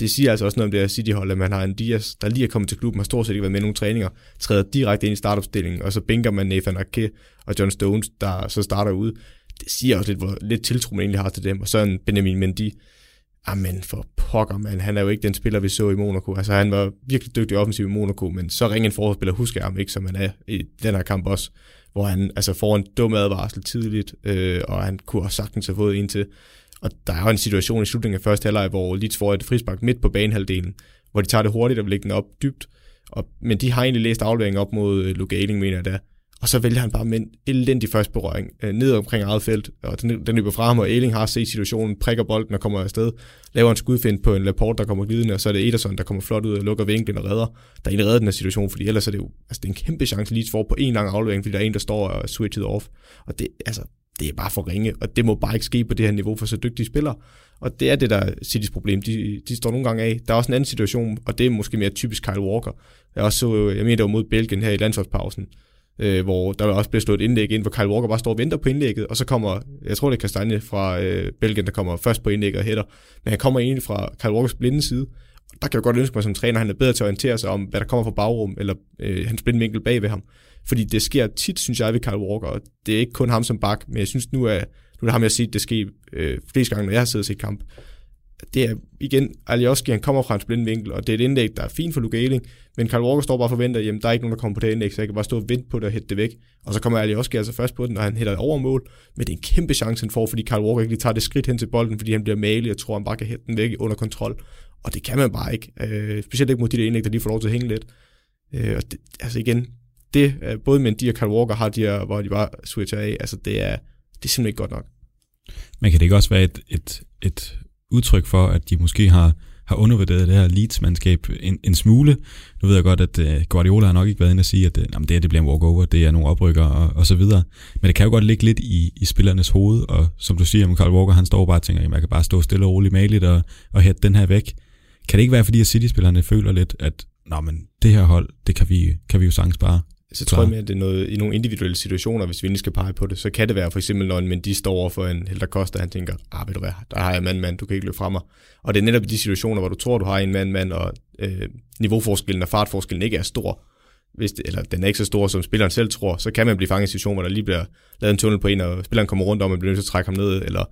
Det siger altså også noget om det her City-hold, at man har en Dias, der lige er kommet til klubben, har stort set ikke været med i nogle træninger, træder direkte ind i startopstillingen, og så bænker man Nathan Ake og John Stones, der så starter ud. Det siger også lidt, hvor lidt tiltro man egentlig har til dem, og så en Benjamin Mendy, Amen for pokker, man. Han er jo ikke den spiller, vi så i Monaco. Altså, han var virkelig dygtig offensiv i Monaco, men så ringe en forholdsspiller husker jeg ham ikke, som han er i den her kamp også, hvor han altså, får en dum advarsel tidligt, øh, og han kunne også sagtens have fået en til. Og der er jo en situation i slutningen af første halvleg, hvor Leeds får et frispark midt på banehalvdelen, hvor de tager det hurtigt og lægger den op dybt. Og, men de har egentlig læst afleveringen op mod øh, Luke mener jeg da. Og så vælger han bare med en elendig første berøring øh, ned omkring eget felt, og den, den løber fra ham, og Eling har set situationen, prikker bolden og kommer afsted, laver en skudfind på en Laporte, der kommer glidende, og så er det Ederson, der kommer flot ud og lukker vinklen og redder, der egentlig redder den her situation, fordi ellers er det jo altså det er en kæmpe chance lige for på en lang aflevering, fordi der er en, der står og switchet off. Og det, altså, det er bare for ringe, og det må bare ikke ske på det her niveau for så dygtige spillere. Og det er det, der er Citys problem. De, de står nogle gange af. Der er også en anden situation, og det er måske mere typisk Kyle Walker. Jeg også så, jeg mener, det var mod Belgien her i landsholdspausen, øh, hvor der også bliver slået et indlæg ind, hvor Kyle Walker bare står og venter på indlægget, og så kommer, jeg tror det er Kastanje fra øh, Belgien, der kommer først på indlægget og hætter, men han kommer egentlig fra Kyle Walkers blinde side, der kan jeg godt ønske mig som træner, at han er bedre til at orientere sig om, hvad der kommer fra bagrum, eller øh, hans blindvinkel bag ved ham. Fordi det sker tit, synes jeg, ved Kyle Walker, og det er ikke kun ham som bak, men jeg synes nu, at nu er det ham, jeg har set det ske øh, flest gange, når jeg har siddet og set kamp det er igen, Alioski, han kommer fra en blind vinkel, og det er et indlæg, der er fint for Luke Ayling, men Karl Walker står bare og forventer, jamen der er ikke nogen, der kommer på det indlæg, så jeg kan bare stå og vente på det og hætte det væk. Og så kommer Alioski altså først på den, og han hætter over mål, men det er en kæmpe chance, han får, fordi Karl Walker ikke lige tager det skridt hen til bolden, fordi han bliver malig, og tror, han bare kan hætte den væk under kontrol. Og det kan man bare ikke. Øh, specielt ikke mod de der indlæg, der lige får lov til at hænge lidt. Øh, og det, altså igen, det, øh, både med de og Karl Walker har de her, hvor de bare switcher af, altså det er, det er simpelthen ikke godt nok. Men kan det ikke også være et, et, et udtryk for, at de måske har, har undervurderet det her Leeds-mandskab en, en smule. Nu ved jeg godt, at øh, Guardiola har nok ikke været inde og sige, at øh, jamen, det her det bliver en walkover, det er nogle oprykker og, og så videre. Men det kan jo godt ligge lidt i, i spillernes hoved, og som du siger, Carl Walker, han står bare og tænker, at jeg kan bare stå stille og roligt maligt og, og hætte den her væk. Kan det ikke være, fordi at City-spillerne føler lidt, at Nå, men det her hold, det kan vi, kan vi jo sagtens bare så tror jeg mere, at det er noget, i nogle individuelle situationer, hvis vi ikke skal pege på det, så kan det være for eksempel, når en Mendy står over for en Helder Costa, han tænker, ah, ved du hvad, der har jeg mand-mand, du kan ikke løbe fra mig. Og det er netop i de situationer, hvor du tror, du har en mand-mand, og øh, niveauforskellen og fartforskellen ikke er stor, hvis det, eller den er ikke så stor, som spilleren selv tror, så kan man blive fanget i situationer, hvor der lige bliver lavet en tunnel på en, og spilleren kommer rundt om, og man bliver nødt til at trække ham ned, eller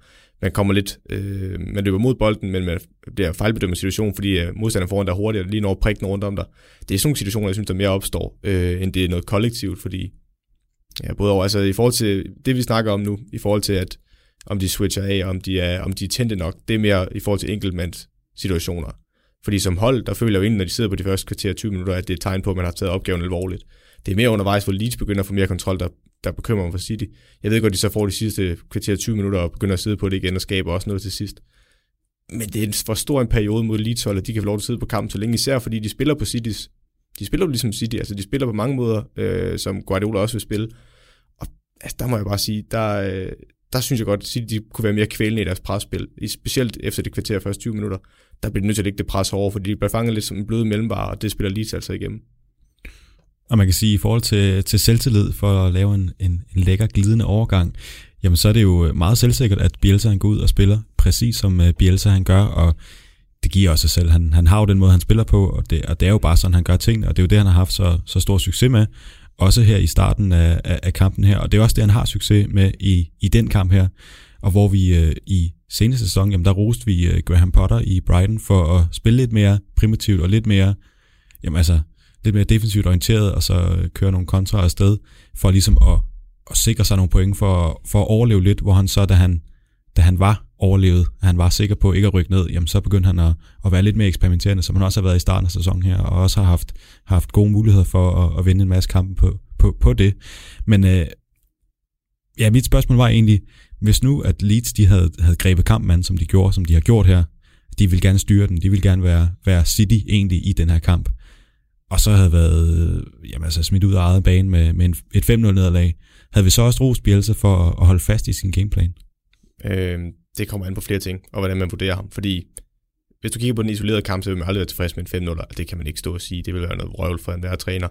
man kommer lidt, øh, man løber mod bolden, men man bliver fejlbedømt situationen, fordi øh, modstanderen foran der hurtigt, og lige når prikken rundt om dig. Det er sådan nogle situationer, jeg synes, der mere opstår, øh, end det er noget kollektivt, fordi ja, både over, altså i forhold til det, vi snakker om nu, i forhold til, at om de switcher af, om de er, om de er tændte nok, det er mere i forhold til enkeltmands situationer. Fordi som hold, der føler jeg jo egentlig, når de sidder på de første kvarter 20 minutter, at det er et tegn på, at man har taget opgaven alvorligt. Det er mere undervejs, hvor Leeds begynder at få mere kontrol, der der bekymrer mig for City. Jeg ved godt, at de så får de sidste kvarter 20 minutter og begynder at sidde på det igen og skabe også noget til sidst. Men det er for stor en periode mod Leeds hold, at de kan få lov til at sidde på kampen så længe, især fordi de spiller på Citys. De spiller jo ligesom City, altså de spiller på mange måder, øh, som Guardiola også vil spille. Og altså, der må jeg bare sige, der, øh, der synes jeg godt, at City de kunne være mere kvælende i deres presspil. Specielt efter det kvarter første 20 minutter, der bliver de nødt til at lægge det pres over, fordi de bliver fanget lidt som en blød mellemvare, og det spiller Leeds altså igennem. Og man kan sige, at i forhold til, til selvtillid for at lave en, en, en lækker glidende overgang, jamen så er det jo meget selvsikkert, at Bielsa han går ud og spiller præcis som øh, Bielsa han gør, og det giver også sig selv. Han, han har jo den måde, han spiller på, og det, og det er jo bare sådan, han gør tingene, og det er jo det, han har haft så, så stor succes med, også her i starten af, af, af kampen her, og det er også det, han har succes med i, i den kamp her, og hvor vi øh, i seneste sæson, jamen der roste vi øh, Graham Potter i Brighton for at spille lidt mere primitivt og lidt mere, jamen altså, lidt mere defensivt orienteret, og så øh, køre nogle kontra afsted, for ligesom at, at sikre sig nogle point for, for at overleve lidt, hvor han så, da han, da han var overlevet, han var sikker på ikke at rykke ned, jamen så begyndte han at, at være lidt mere eksperimenterende, som han også har været i starten af sæsonen her, og også har haft, haft gode muligheder for at, at vinde en masse kampe på, på, på det. Men øh, ja, mit spørgsmål var egentlig, hvis nu at Leeds de havde, havde grebet kampmand, som de gjorde, som de har gjort her, de vil gerne styre den, de vil gerne være, være City egentlig i den her kamp og så havde været jamen, altså, smidt ud af eget bane med, med en, et 5-0 nederlag, havde vi så også rost Bielsa for at, at holde fast i sin gameplan? Øh, det kommer an på flere ting, og hvordan man vurderer ham. Fordi hvis du kigger på den isolerede kamp, så vil man aldrig være tilfreds med en 5-0, og det kan man ikke stå og sige. Det vil være noget røvl for enhver træner.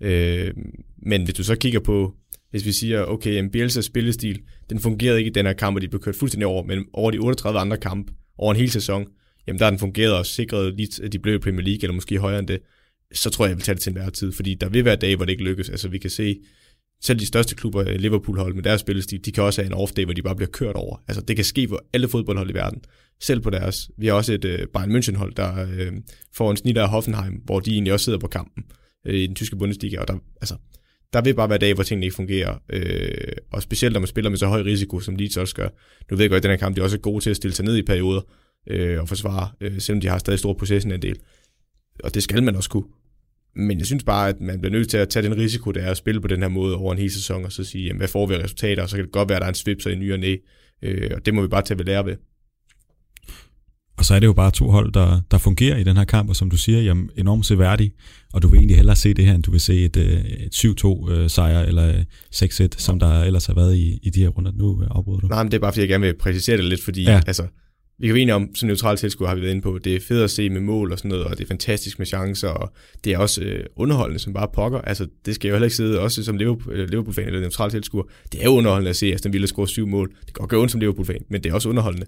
Øh, men hvis du så kigger på, hvis vi siger, okay, en Bielsas spillestil, den fungerede ikke i den her kamp, og de blev kørt fuldstændig over, men over de 38 andre kampe, over en hel sæson, jamen der har den fungeret og sikret lige, at de blev i Premier League, eller måske højere end det, så tror jeg, jeg vil tage det til enhver tid, fordi der vil være dage, hvor det ikke lykkes. Altså vi kan se, selv de største klubber, øh, Liverpool-hold med deres spillestil, de kan også have en off-day, hvor de bare bliver kørt over. Altså det kan ske på alle fodboldhold i verden. Selv på deres. Vi har også et øh, Bayern München-hold, der øh, får en snit af Hoffenheim, hvor de egentlig også sidder på kampen øh, i den tyske Bundesliga, og der, altså, der vil bare være dage, hvor tingene ikke fungerer. øh, og specielt når man spiller med så høj risiko, som Leeds også gør. Nu ved jeg godt, at den her kamp, de er også gode til at stille sig ned i perioder øh, og forsvare, øh, selvom de har stadig stor possession en del. Og det skal man også kunne. Men jeg synes bare, at man bliver nødt til at tage den risiko, der er at spille på den her måde over en hel sæson, og så sige, jamen, hvad får vi af resultater, og så kan det godt være, at der er en svipser i ny og næ, øh, og det må vi bare tage ved lære ved. Og så er det jo bare to hold, der, der fungerer i den her kamp, og som du siger, jamen, enormt seværdig, og du vil egentlig hellere se det her, end du vil se et, øh, et 7-2 øh, eller 6-1, som der ellers har været i, i de her runder. Nu afbryder du. Nej, men det er bare, fordi jeg gerne vil præcisere det lidt, fordi ja. altså, vi kan jo enige om, som neutral tilskuer har vi været inde på, det er fedt at se med mål og sådan noget, og det er fantastisk med chancer, og det er også øh, underholdende som bare pokker. Altså, det skal jeg jo heller ikke sidde, også som Liverpool øh, Liverpool-fan, eller neutral tilskuer. Det er jo underholdende at se, at Aston Villa score syv mål. Det kan godt gøre ondt som Liverpool-fan, men det er også underholdende.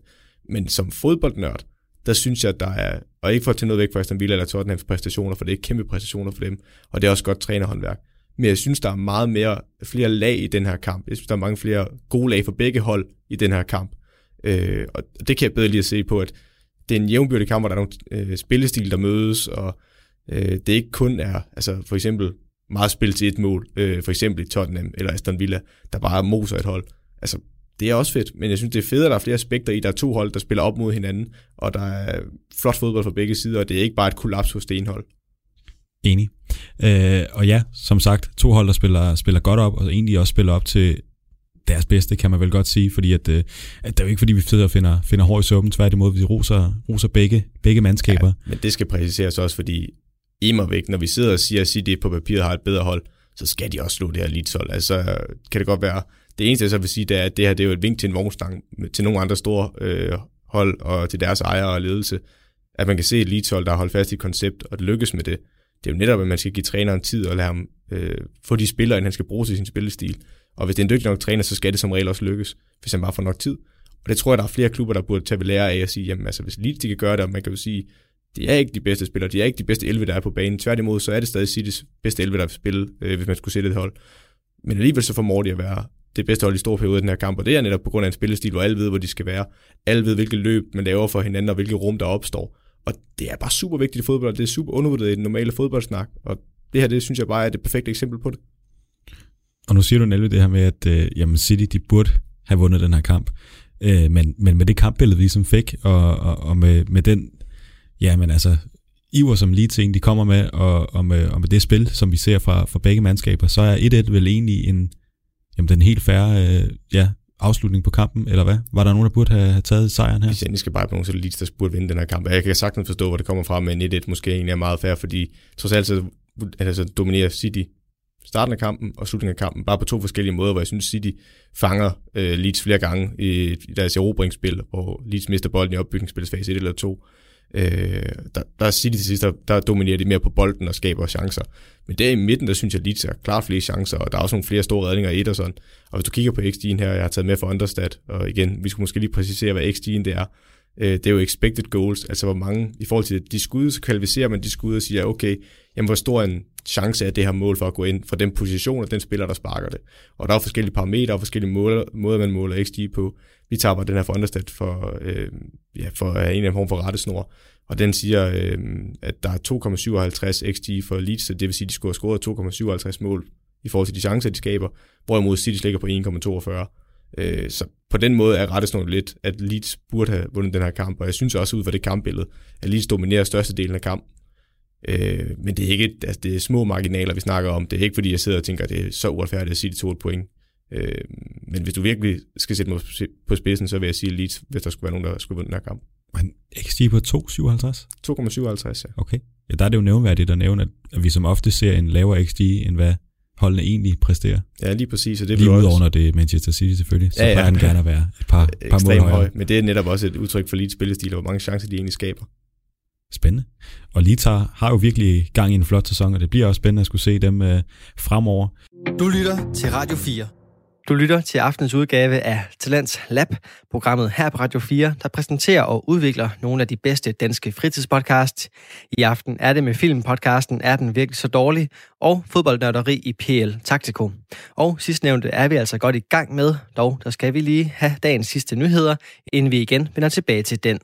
Men som fodboldnørd, der synes jeg, at der er, og ikke for at tage noget væk fra Aston Villa eller Tottenhams præstationer, for det er kæmpe præstationer for dem, og det er også godt trænerhåndværk. Men jeg synes, der er meget mere, flere lag i den her kamp. Jeg synes, der er mange flere gode lag for begge hold i den her kamp. Øh, og det kan jeg bedre lige at se på, at det er en jævnbyrdig kamp, hvor der er nogle øh, spillestil, der mødes, og øh, det ikke kun er, altså for eksempel meget spil til et mål, øh, for eksempel i Tottenham eller Aston Villa, der bare moser et hold. Altså, det er også fedt, men jeg synes, det er fedt, at der er flere aspekter i. Der er to hold, der spiller op mod hinanden, og der er flot fodbold fra begge sider, og det er ikke bare et kollaps hos det ene hold. Enig. Øh, og ja, som sagt, to hold, der spiller, spiller godt op, og egentlig også spiller op til deres bedste, kan man vel godt sige, fordi at, øh, at det er jo ikke fordi, vi sidder og finder, finder hår i suppen, tværtimod, vi roser, roser begge, begge mandskaber. Ja, men det skal præciseres også, fordi i væk, når vi sidder og siger, at City på papiret har et bedre hold, så skal de også slå det her Leeds-hold. Altså, kan det godt være, det eneste, jeg så vil sige, det er, at det her det er jo et vink til en vognstang til nogle andre store øh, hold og til deres ejere og ledelse, at man kan se et Leeds-hold, der har holdt fast i et koncept, og det lykkes med det. Det er jo netop, at man skal give træneren tid og lade ham øh, få de spillere, han skal bruge til sin spillestil. Og hvis det er en dygtig nok træner, så skal det som regel også lykkes, hvis han bare får nok tid. Og det tror jeg, der er flere klubber, der burde tage ved lære af at sige, jamen altså, hvis Leeds de kan gøre det, og man kan jo sige, det er ikke de bedste spillere, de er ikke de bedste 11, der er på banen. Tværtimod, så er det stadig Citys bedste 11, der vil spille, øh, hvis man skulle sætte et hold. Men alligevel så formår de at være det bedste hold i stor periode i den her kamp, og det er netop på grund af en spillestil, hvor alle ved, hvor de skal være. Alle ved, hvilket løb man laver for hinanden, og hvilket rum, der opstår. Og det er bare super vigtigt i fodbold, og det er super undervurderet i den normale fodboldsnak, og det her, det synes jeg bare er det perfekte eksempel på det. Og nu siger du nemlig det her med, at øh, jamen City de burde have vundet den her kamp. Øh, men, men med det kampbillede, vi ligesom fik, og, og, og med, med den, ja, men altså, iver, som lige ting, de kommer med, og, og, med, og med det spil, som vi ser fra, fra begge mandskaber, så er 1-1 vel egentlig en, jamen, den helt færre øh, ja, afslutning på kampen, eller hvad? Var der nogen, der burde have, have taget sejren her? Hvis jeg skal bare på nogen, så lige der burde vinde den her kamp. Jeg kan sagtens forstå, hvor det kommer fra, men 1-1 måske egentlig er meget fair, fordi trods alt så altså, dominerer City starten af kampen og slutningen af kampen, bare på to forskellige måder, hvor jeg synes, City fanger øh, Leeds flere gange i, i deres erobringsspil, hvor Leeds mister bolden i opbygningsspilsfase 1 eller 2. Øh, der, der er City til sidst, der, der dominerer de mere på bolden og skaber chancer. Men der i midten, der synes jeg, Leeds har klart flere chancer, og der er også nogle flere store redninger i et og sådan. Og hvis du kigger på XG'en her, jeg har taget med for Understat, og igen, vi skulle måske lige præcisere, hvad XG'en det er. Øh, det er jo expected goals, altså hvor mange, i forhold til de skud, så kvalificerer man de skud og siger, okay, jamen hvor stor en chance er det her mål for at gå ind fra den position og den spiller, der sparker det. Og der er forskellige parametre og forskellige måder, måder man måler XG på. Vi tager bare den her for Understat for, øh, ja, for en eller anden form for rettesnor, og den siger, øh, at der er 2,57 XG for Leeds, så det vil sige, at de skulle have scoret 2,57 mål i forhold til de chancer, de skaber, hvorimod City ligger på 1,42. Øh, så på den måde er rettesnoren lidt, at Leeds burde have vundet den her kamp, og jeg synes også ud fra det kampbillede, at Leeds dominerer størstedelen af kampen. Øh, men det er ikke altså det er små marginaler, vi snakker om. Det er ikke fordi, jeg sidder og tænker, at det er så uretfærdigt at sige, det tog et point. Øh, men hvis du virkelig skal sætte mig på spidsen, så vil jeg sige Leeds, hvis der skulle være nogen, der skulle vinde den her kamp. Men XG på 2,57? 2,57, ja. Okay. Ja, der er det jo nævnværdigt at nævne, at vi som ofte ser en lavere XG, end hvad holdene egentlig præsterer. Ja, lige præcis. Og det Lige udover, når det er Manchester City selvfølgelig, så Ja, ja, han gerne at være et par, par mål ekstremt høj. højere. Men det er netop også et udtryk for Leeds spillestil, og hvor mange chancer de egentlig skaber. Spændende. Og Leeds har, har jo virkelig gang i en flot sæson, og det bliver også spændende at skulle se dem øh, fremover. Du lytter til Radio 4. Du lytter til aftens udgave af Talents Lab, programmet her på Radio 4, der præsenterer og udvikler nogle af de bedste danske fritidspodcasts. I aften er det med filmpodcasten Er den virkelig så dårlig? og fodboldnørderi i PL Taktiko. Og sidstnævnte er vi altså godt i gang med, dog der skal vi lige have dagens sidste nyheder, inden vi igen vender tilbage til den.